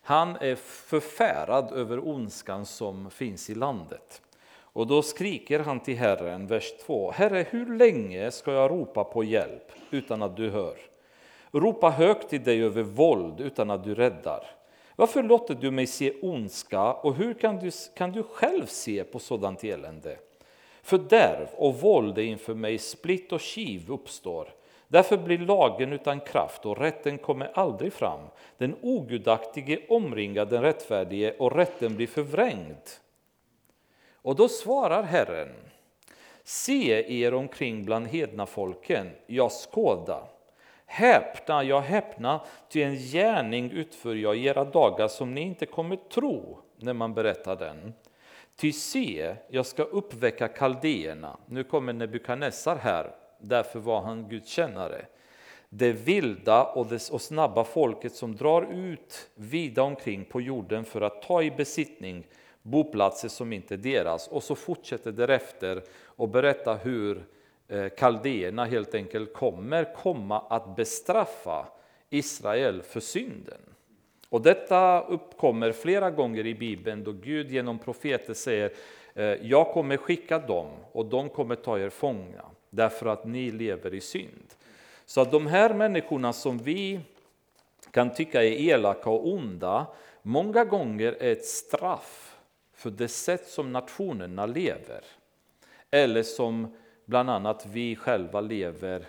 han är förfärad över ondskan som finns i landet. Och då skriker han till Herren, vers 2. Herre, hur länge ska jag ropa på hjälp utan att du hör? Ropa högt till dig över våld utan att du räddar. Varför låter du mig se ondska och hur kan du, kan du själv se på sådant elände? Fördärv och våld är inför mig, splitt och kiv uppstår. Därför blir lagen utan kraft och rätten kommer aldrig fram. Den ogudaktige omringar den rättfärdige och rätten blir förvrängd. Och då svarar Herren, se er omkring bland hedna folken, jag skåda. Häpna, jag häpna, ty en gärning utför jag i era dagar som ni inte kommer tro när man berättar den. Ty se, jag ska uppväcka kaldéerna. Nu kommer Nebukadnessar här, därför var han gudskännare. Det vilda och, det, och snabba folket som drar ut vida omkring på jorden för att ta i besittning boplatser som inte är deras. Och så fortsätter därefter och berätta hur Eh, kaldéerna helt enkelt kommer komma att bestraffa Israel för synden. Och detta uppkommer flera gånger i Bibeln då Gud genom profeter säger eh, jag kommer skicka dem och de kommer ta er fångna därför att ni lever i synd. Så att de här människorna som vi kan tycka är elaka och onda många gånger är ett straff för det sätt som nationerna lever. Eller som bland annat vi själva lever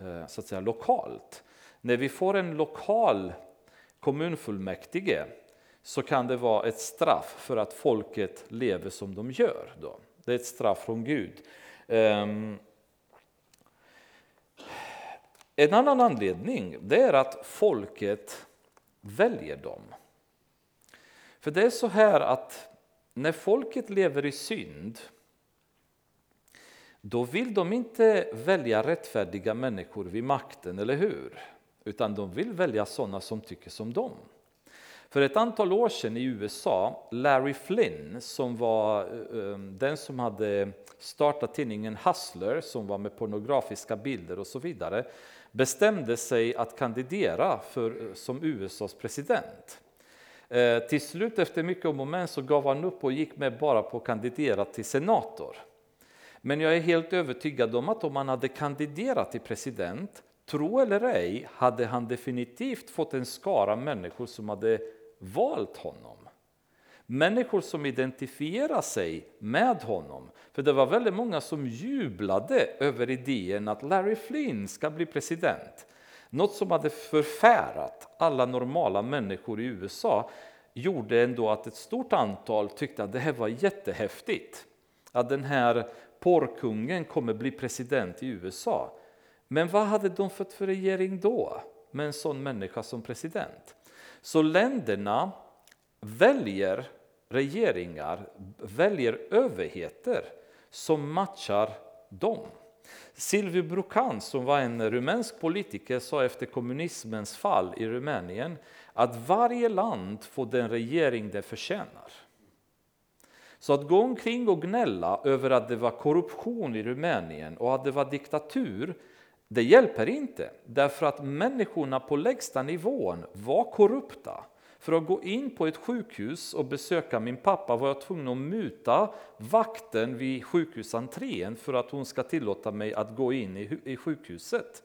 eh, så att säga, lokalt. När vi får en lokal kommunfullmäktige så kan det vara ett straff för att folket lever som de gör. Då. Det är ett straff från Gud. Ehm, en annan anledning det är att folket väljer dem. För det är så här att när folket lever i synd då vill de inte välja rättfärdiga människor vid makten, eller hur? utan de vill välja sådana som tycker som dem. För ett antal år sedan i USA, Larry Flynn, som var eh, den som hade startat tidningen Hustler, som var med pornografiska bilder och så vidare, bestämde sig att kandidera för, eh, som USAs president. Eh, till slut, efter mycket om och men, så gav han upp och gick med bara på att kandidera till senator. Men jag är helt övertygad om att om han hade kandiderat till president Tro eller ej hade han definitivt fått en skara människor som hade valt honom. Människor som identifierar sig med honom. För det var väldigt många som jublade över idén att Larry Flynn ska bli president. Något som hade förfärat alla normala människor i USA gjorde ändå att ett stort antal tyckte att det här var jättehäftigt. Att den här porrkungen kommer bli president i USA. Men vad hade de fått för regering då med en sån människa som president? Så länderna väljer regeringar, väljer överheter som matchar dem. Silviu Brucan, som var en rumänsk politiker, sa efter kommunismens fall i Rumänien att varje land får den regering det förtjänar. Så att gå omkring och gnälla över att det var korruption i Rumänien och att det var diktatur, det hjälper inte. Därför att människorna på lägsta nivån var korrupta. För att gå in på ett sjukhus och besöka min pappa var jag tvungen att muta vakten vid sjukhusentrén för att hon ska tillåta mig att gå in i sjukhuset.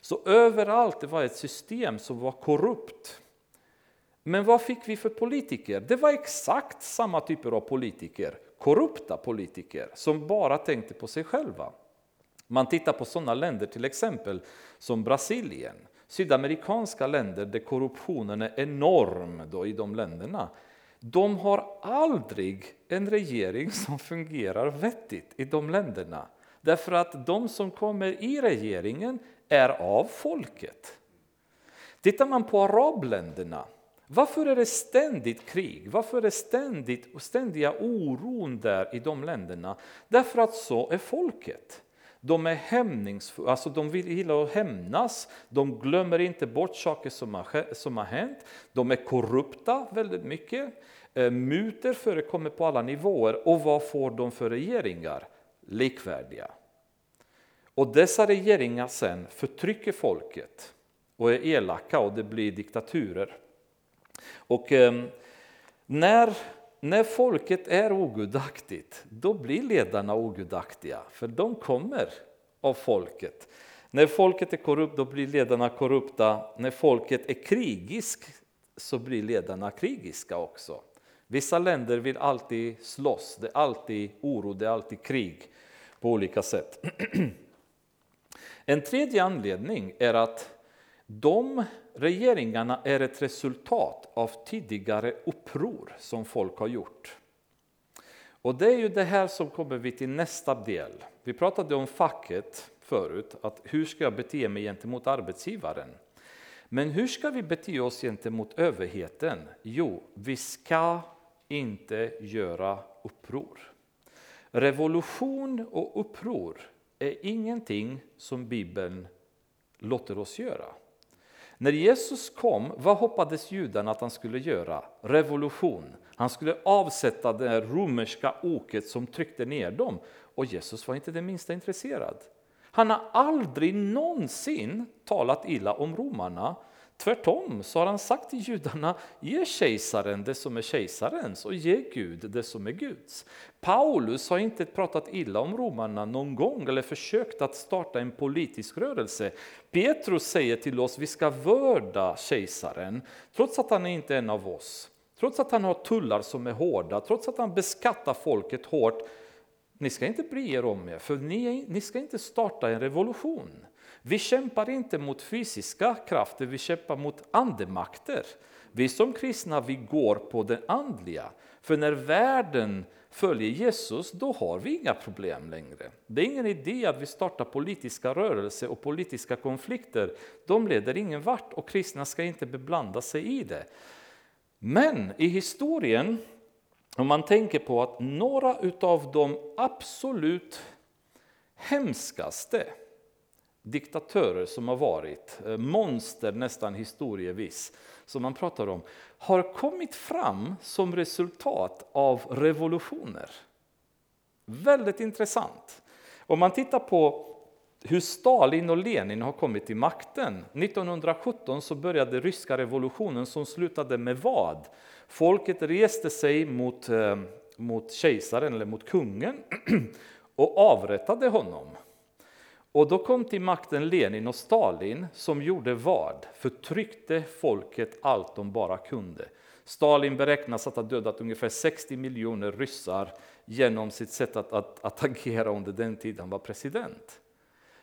Så överallt det var ett system som var korrupt. Men vad fick vi för politiker? Det var exakt samma typer av politiker, korrupta politiker som bara tänkte på sig själva. Man tittar på sådana länder till exempel som Brasilien, sydamerikanska länder där korruptionen är enorm då i de länderna. De har aldrig en regering som fungerar vettigt i de länderna. Därför att de som kommer i regeringen är av folket. Tittar man på arabländerna varför är det ständigt krig? Varför är det ständigt, ständiga oron där i de länderna? Därför att så är folket. De är hämningsfulla, alltså de vill gilla att hämnas, de glömmer inte bort saker som har, som har hänt. De är korrupta väldigt mycket. Eh, Muter förekommer på alla nivåer och vad får de för regeringar? Likvärdiga. Och dessa regeringar sen förtrycker folket och är elaka och det blir diktaturer. Och eh, när, när folket är ogudaktigt, då blir ledarna ogudaktiga, för de kommer av folket. När folket är korrupt, då blir ledarna korrupta. När folket är krigiskt, så blir ledarna krigiska också. Vissa länder vill alltid slåss, det är alltid oro, det är alltid krig på olika sätt. En tredje anledning är att de regeringarna är ett resultat av tidigare uppror som folk har gjort. Och det är ju det här som kommer vi till nästa del. Vi pratade om facket förut, att hur ska jag bete mig gentemot arbetsgivaren? Men hur ska vi bete oss gentemot överheten? Jo, vi ska inte göra uppror. Revolution och uppror är ingenting som Bibeln låter oss göra. När Jesus kom, vad hoppades judarna att han skulle göra? Revolution. Han skulle avsätta det romerska oket som tryckte ner dem. Och Jesus var inte det minsta intresserad. Han har aldrig någonsin talat illa om romarna. Tvärtom så har han sagt till judarna, ge kejsaren det som är kejsarens och ge Gud det som är Guds. Paulus har inte pratat illa om romarna någon gång eller försökt att starta en politisk rörelse. Petrus säger till oss, vi ska vörda kejsaren, trots att han inte är en av oss. Trots att han har tullar som är hårda, trots att han beskattar folket hårt. Ni ska inte bry er om er, för ni, ni ska inte starta en revolution. Vi kämpar inte mot fysiska krafter, vi kämpar mot andemakter. Vi som kristna vi går på det andliga. För när världen följer Jesus, då har vi inga problem längre. Det är ingen idé att vi startar politiska rörelser och politiska konflikter. De leder ingen vart och kristna ska inte beblanda sig i det. Men i historien, om man tänker på att några av de absolut hemskaste diktatörer som har varit, eh, monster nästan historievis, som man pratar om, har kommit fram som resultat av revolutioner. Väldigt intressant. Om man tittar på hur Stalin och Lenin har kommit till makten. 1917 så började ryska revolutionen som slutade med vad? Folket reste sig mot, eh, mot kejsaren eller mot kungen och avrättade honom. Och då kom till makten Lenin och Stalin som gjorde vad? Förtryckte folket allt de bara kunde. Stalin beräknas att ha dödat ungefär 60 miljoner ryssar genom sitt sätt att, att, att agera under den tid han var president.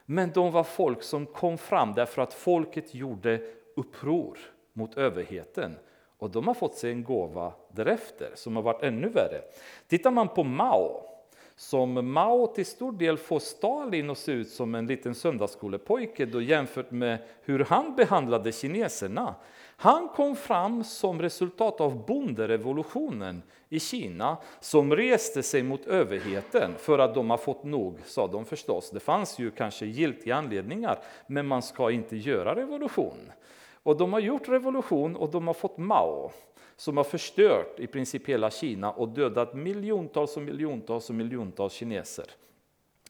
Men de var folk som kom fram därför att folket gjorde uppror mot överheten. Och de har fått sig en gåva därefter som har varit ännu värre. Tittar man på Mao som Mao till stor del får Stalin att se ut som en liten söndagsskolepojke då jämfört med hur han behandlade kineserna. Han kom fram som resultat av bonderevolutionen i Kina som reste sig mot överheten för att de har fått nog, sa de förstås. Det fanns ju kanske giltiga anledningar, men man ska inte göra revolution. Och de har gjort revolution och de har fått Mao som har förstört i princip hela Kina och dödat miljontals och miljontals och miljontals kineser.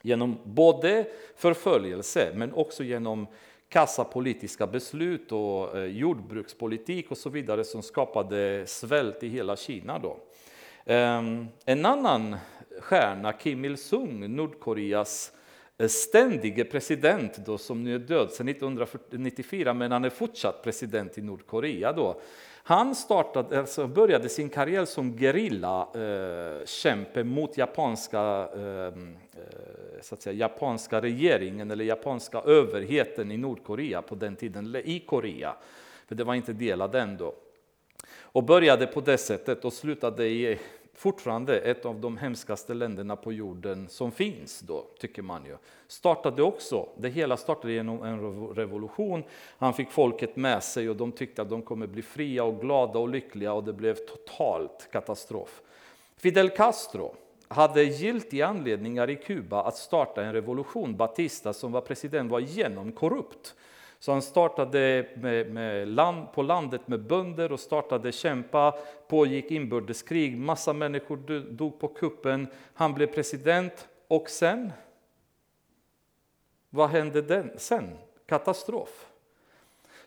Genom både förföljelse men också genom kassa politiska beslut och eh, jordbrukspolitik och så vidare som skapade svält i hela Kina. Då. Ehm, en annan stjärna, Kim Il-Sung, Nordkoreas eh, ständige president då, som nu är död sedan 1994 men han är fortsatt president i Nordkorea. Då. Han startade, alltså började sin karriär som gerillakämpe eh, mot japanska, ehm, eh, så att säga, japanska regeringen eller japanska överheten i Nordkorea på den tiden, eller i Korea, för det var inte delat ändå. Och började på det sättet och slutade i fortfarande ett av de hemskaste länderna på jorden som finns då, tycker man ju. Startade också, det hela startade genom en revolution. Han fick folket med sig och de tyckte att de kommer bli fria och glada och lyckliga och det blev totalt katastrof. Fidel Castro hade giltiga anledningar i Kuba att starta en revolution. Batista som var president var genomkorrupt. Så han startade med, med land, på landet med bönder och startade kämpa, pågick inbördeskrig, massa människor dog på kuppen. Han blev president och sen? Vad hände den? sen? Katastrof.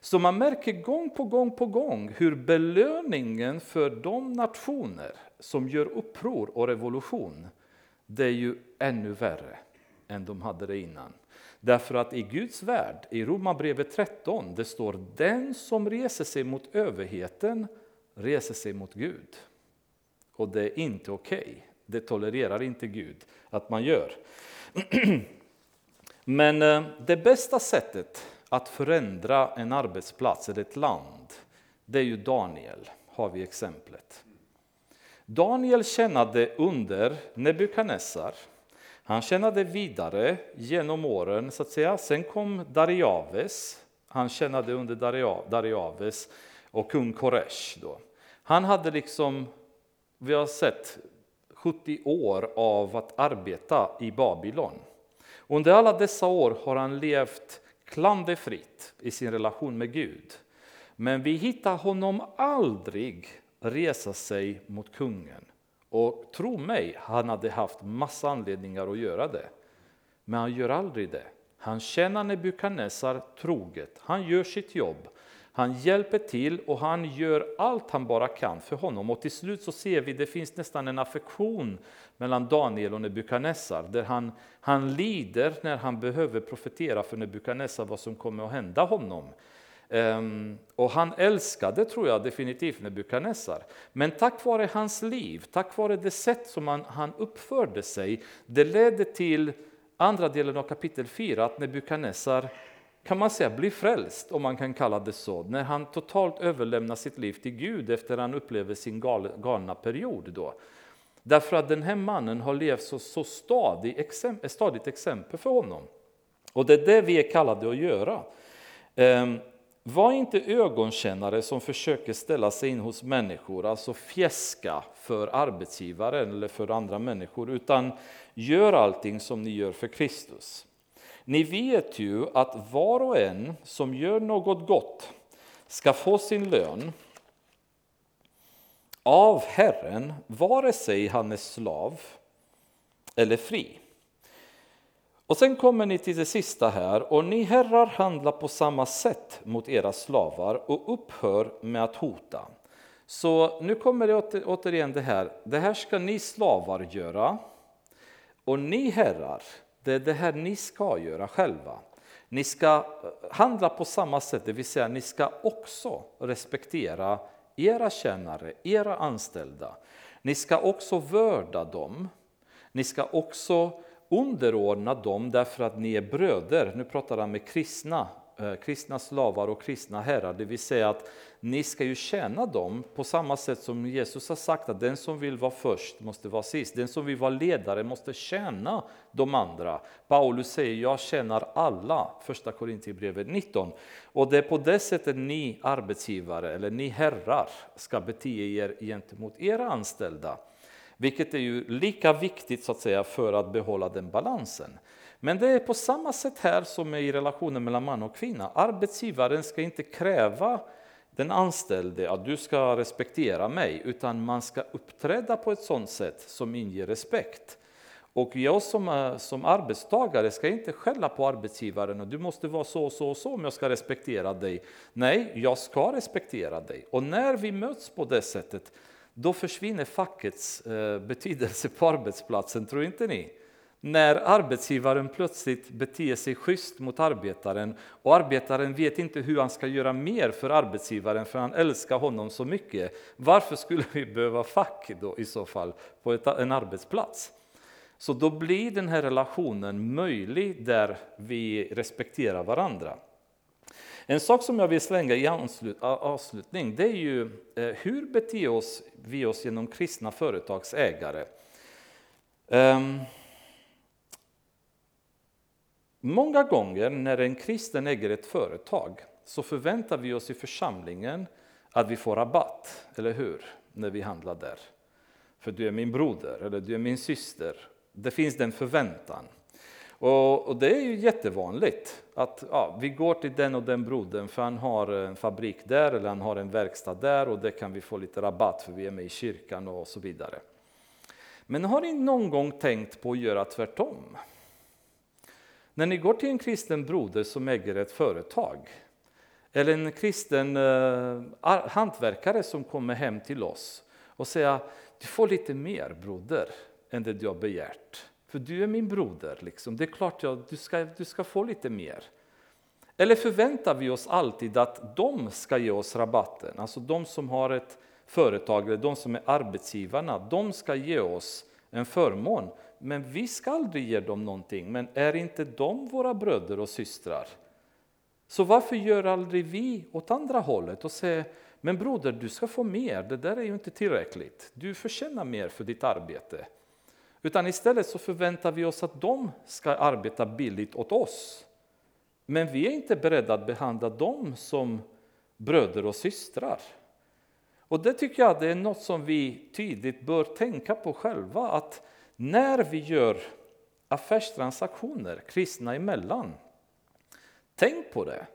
Så man märker gång på gång på gång hur belöningen för de nationer som gör uppror och revolution, det är ju ännu värre än de hade det innan. Därför att i Guds värld, i Romarbrevet 13, det står den som reser sig mot överheten reser sig mot Gud. Och det är inte okej. Okay. Det tolererar inte Gud att man gör. Men eh, det bästa sättet att förändra en arbetsplats eller ett land, det är ju Daniel, har vi exemplet. Daniel tjänade under Nebukadnessar han tjänade vidare genom åren, så att säga. Sen kom Dariaves. Han tjänade under Dariaves och kung Koresh. Då. Han hade liksom, vi har sett, 70 år av att arbeta i Babylon. Under alla dessa år har han levt klanderfritt i sin relation med Gud. Men vi hittar honom aldrig resa sig mot kungen. Och tro mig, han hade haft massa anledningar att göra det. Men han gör aldrig det. Han tjänar Nebukadnessar troget. Han gör sitt jobb. Han hjälper till och han gör allt han bara kan för honom. Och till slut så ser vi det finns nästan en affektion mellan Daniel och Nebukadnessar. Där han, han lider när han behöver profetera för Nebukadnessar vad som kommer att hända honom. Ehm, och han älskade, tror jag, definitivt Nebukadnessar. Men tack vare hans liv, tack vare det sätt som han, han uppförde sig, det ledde till andra delen av kapitel 4, att Nebukadnessar kan man säga blir frälst, om man kan kalla det så, när han totalt överlämnar sitt liv till Gud efter att han upplever sin gal, galna period. Då. Därför att den här mannen har levt så, så stadig, stadigt exempel för honom. Och det är det vi är kallade att göra. Um, var inte ögonkännare som försöker ställa sig in hos människor, alltså fjäska för arbetsgivaren eller för andra människor, utan gör allting som ni gör för Kristus. Ni vet ju att var och en som gör något gott ska få sin lön av Herren, vare sig han är slav eller fri. Och sen kommer ni till det sista här, och ni herrar handlar på samma sätt mot era slavar och upphör med att hota. Så nu kommer det återigen det här, det här ska ni slavar göra, och ni herrar, det är det här ni ska göra själva. Ni ska eh, handla på samma sätt, det vill säga ni ska också respektera era tjänare, era anställda. Ni ska också vörda dem. Ni ska också underordna dem därför att ni är bröder. Nu pratar han med kristna eh, kristna slavar och kristna herrar, det vill säga att ni ska ju tjäna dem på samma sätt som Jesus har sagt att den som vill vara först måste vara sist. Den som vill vara ledare måste tjäna de andra. Paulus säger jag tjänar alla, första Korintierbrevet 19. Och det är på det sättet ni arbetsgivare eller ni herrar ska bete er gentemot era anställda. Vilket är ju lika viktigt så att säga för att behålla den balansen. Men det är på samma sätt här som i relationen mellan man och kvinna. Arbetsgivaren ska inte kräva den anställde att du ska respektera mig, utan man ska uppträda på ett sådant sätt som inger respekt. Och jag som, eh, som arbetstagare ska inte skälla på arbetsgivaren och du måste vara så och så och så om jag ska respektera dig. Nej, jag ska respektera dig. Och när vi möts på det sättet, då försvinner fackets eh, betydelse på arbetsplatsen, tror inte ni? När arbetsgivaren plötsligt beter sig schysst mot arbetaren och arbetaren vet inte hur han ska göra mer för arbetsgivaren för han älskar honom så mycket. Varför skulle vi behöva fack då i så fall på ett, en arbetsplats? Så då blir den här relationen möjlig där vi respekterar varandra. En sak som jag vill slänga i avslutning det är ju eh, hur beter oss vi oss genom kristna företagsägare? Um, Många gånger när en kristen äger ett företag så förväntar vi oss i församlingen att vi får rabatt, eller hur? När vi handlar där. För du är min broder eller du är min syster. Det finns den förväntan. Och, och det är ju jättevanligt att ja, vi går till den och den brodern för han har en fabrik där eller han har en verkstad där och det kan vi få lite rabatt för vi är med i kyrkan och så vidare. Men har ni någon gång tänkt på att göra tvärtom? När ni går till en kristen broder som äger ett företag eller en kristen eh, hantverkare som kommer hem till oss och säger du får lite mer broder än det du har begärt. För du är min broder, liksom. det är klart att du ska, du ska få lite mer. Eller förväntar vi oss alltid att de ska ge oss rabatten? Alltså de som har ett företag eller de som är arbetsgivarna, de ska ge oss en förmån men vi ska aldrig ge dem någonting. Men är inte de våra bröder och systrar? Så varför gör aldrig vi åt andra hållet och säger men broder, du ska få mer, det där är ju inte tillräckligt. Du förtjänar mer för ditt arbete. Utan istället så förväntar vi oss att de ska arbeta billigt åt oss. Men vi är inte beredda att behandla dem som bröder och systrar. Och det tycker jag det är något som vi tydligt bör tänka på själva. att när vi gör affärstransaktioner kristna emellan, tänk på det.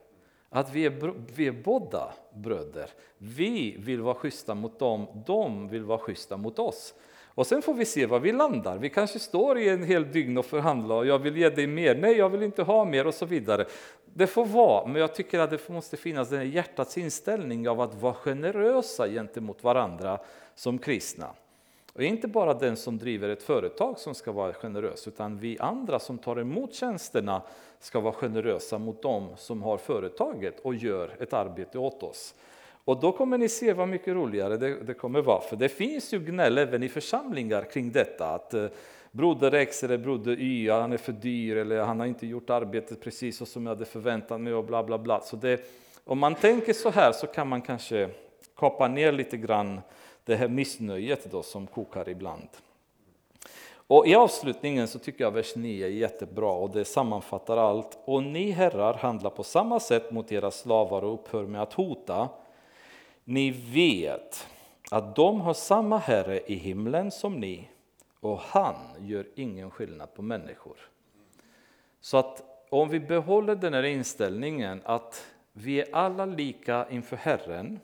Att vi är, vi är båda bröder. Vi vill vara schyssta mot dem, de vill vara schyssta mot oss. Och sen får vi se var vi landar. Vi kanske står i en hel dygn och förhandlar och jag vill ge dig mer, nej jag vill inte ha mer och så vidare. Det får vara, men jag tycker att det måste finnas den hjärtats inställning av att vara generösa gentemot varandra som kristna. Och inte bara den som driver ett företag som ska vara generös, utan vi andra som tar emot tjänsterna ska vara generösa mot dem som har företaget och gör ett arbete åt oss. Och då kommer ni se vad mycket roligare det, det kommer vara, för det finns ju gnäll även i församlingar kring detta. Att, eh, Broder X eller broder Y, han är för dyr eller han har inte gjort arbetet precis så som jag hade förväntat mig och bla bla bla. Så det, om man tänker så här så kan man kanske kapa ner lite grann det här missnöjet då som kokar ibland. Och I avslutningen så tycker jag vers 9 är jättebra och det sammanfattar allt. Och ni herrar handlar på samma sätt mot era slavar och upphör med att hota. Ni vet att de har samma herre i himlen som ni och han gör ingen skillnad på människor. Så att om vi behåller den här inställningen att vi är alla lika inför Herren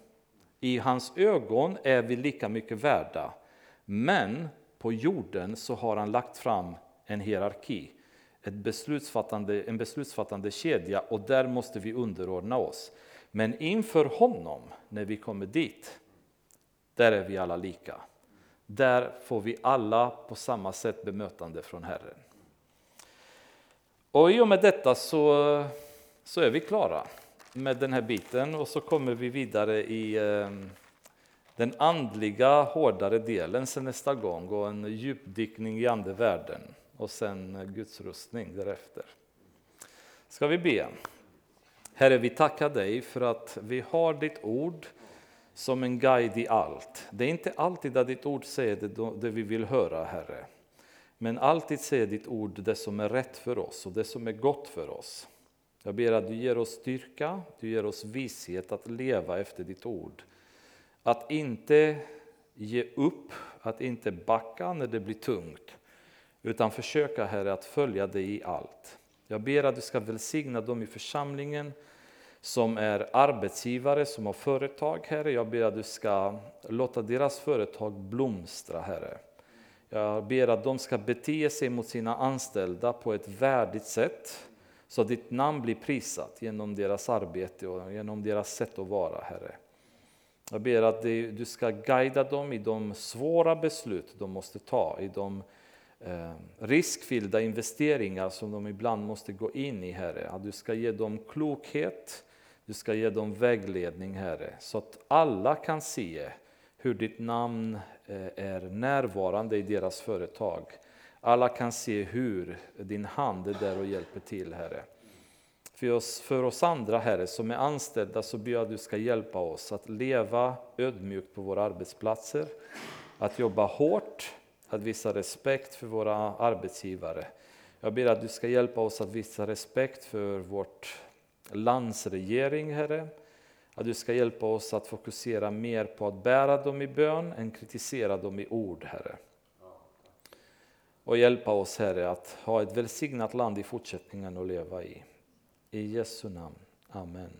i hans ögon är vi lika mycket värda. Men på jorden så har han lagt fram en hierarki, ett beslutsfattande, en beslutsfattande kedja och där måste vi underordna oss. Men inför honom, när vi kommer dit, där är vi alla lika. Där får vi alla på samma sätt bemötande från Herren. Och i och med detta så, så är vi klara med den här biten och så kommer vi vidare i ehm, den andliga hårdare delen sen nästa gång och en djupdykning i andevärlden och sen Guds rustning därefter. Ska vi be? Herre, vi tackar dig för att vi har ditt ord som en guide i allt. Det är inte alltid att ditt ord säger det, det vi vill höra, Herre. Men alltid säger ditt ord det som är rätt för oss och det som är gott för oss. Jag ber att du ger oss styrka, du ger oss vishet att leva efter ditt ord. Att inte ge upp, att inte backa när det blir tungt, utan försöka Herre att följa dig i allt. Jag ber att du ska välsigna dem i församlingen som är arbetsgivare, som har företag, Herre. Jag ber att du ska låta deras företag blomstra, Herre. Jag ber att de ska bete sig mot sina anställda på ett värdigt sätt, så att ditt namn blir prisat genom deras arbete och genom deras sätt att vara, Herre. Jag ber att du ska guida dem i de svåra beslut de måste ta, i de Eh, riskfyllda investeringar som de ibland måste gå in i, Herre. Att du ska ge dem klokhet, du ska ge dem vägledning, Herre, så att alla kan se hur ditt namn eh, är närvarande i deras företag. Alla kan se hur din hand är där och hjälper till, Herre. För oss, för oss andra, Herre, som är anställda, så ber jag att du ska hjälpa oss att leva ödmjukt på våra arbetsplatser, att jobba hårt, att visa respekt för våra arbetsgivare. Jag ber att du ska hjälpa oss att visa respekt för vårt lands regering, Herre. Att du ska hjälpa oss att fokusera mer på att bära dem i bön än kritisera dem i ord, Herre. Och hjälpa oss, Herre, att ha ett välsignat land i fortsättningen att leva i. I Jesu namn. Amen.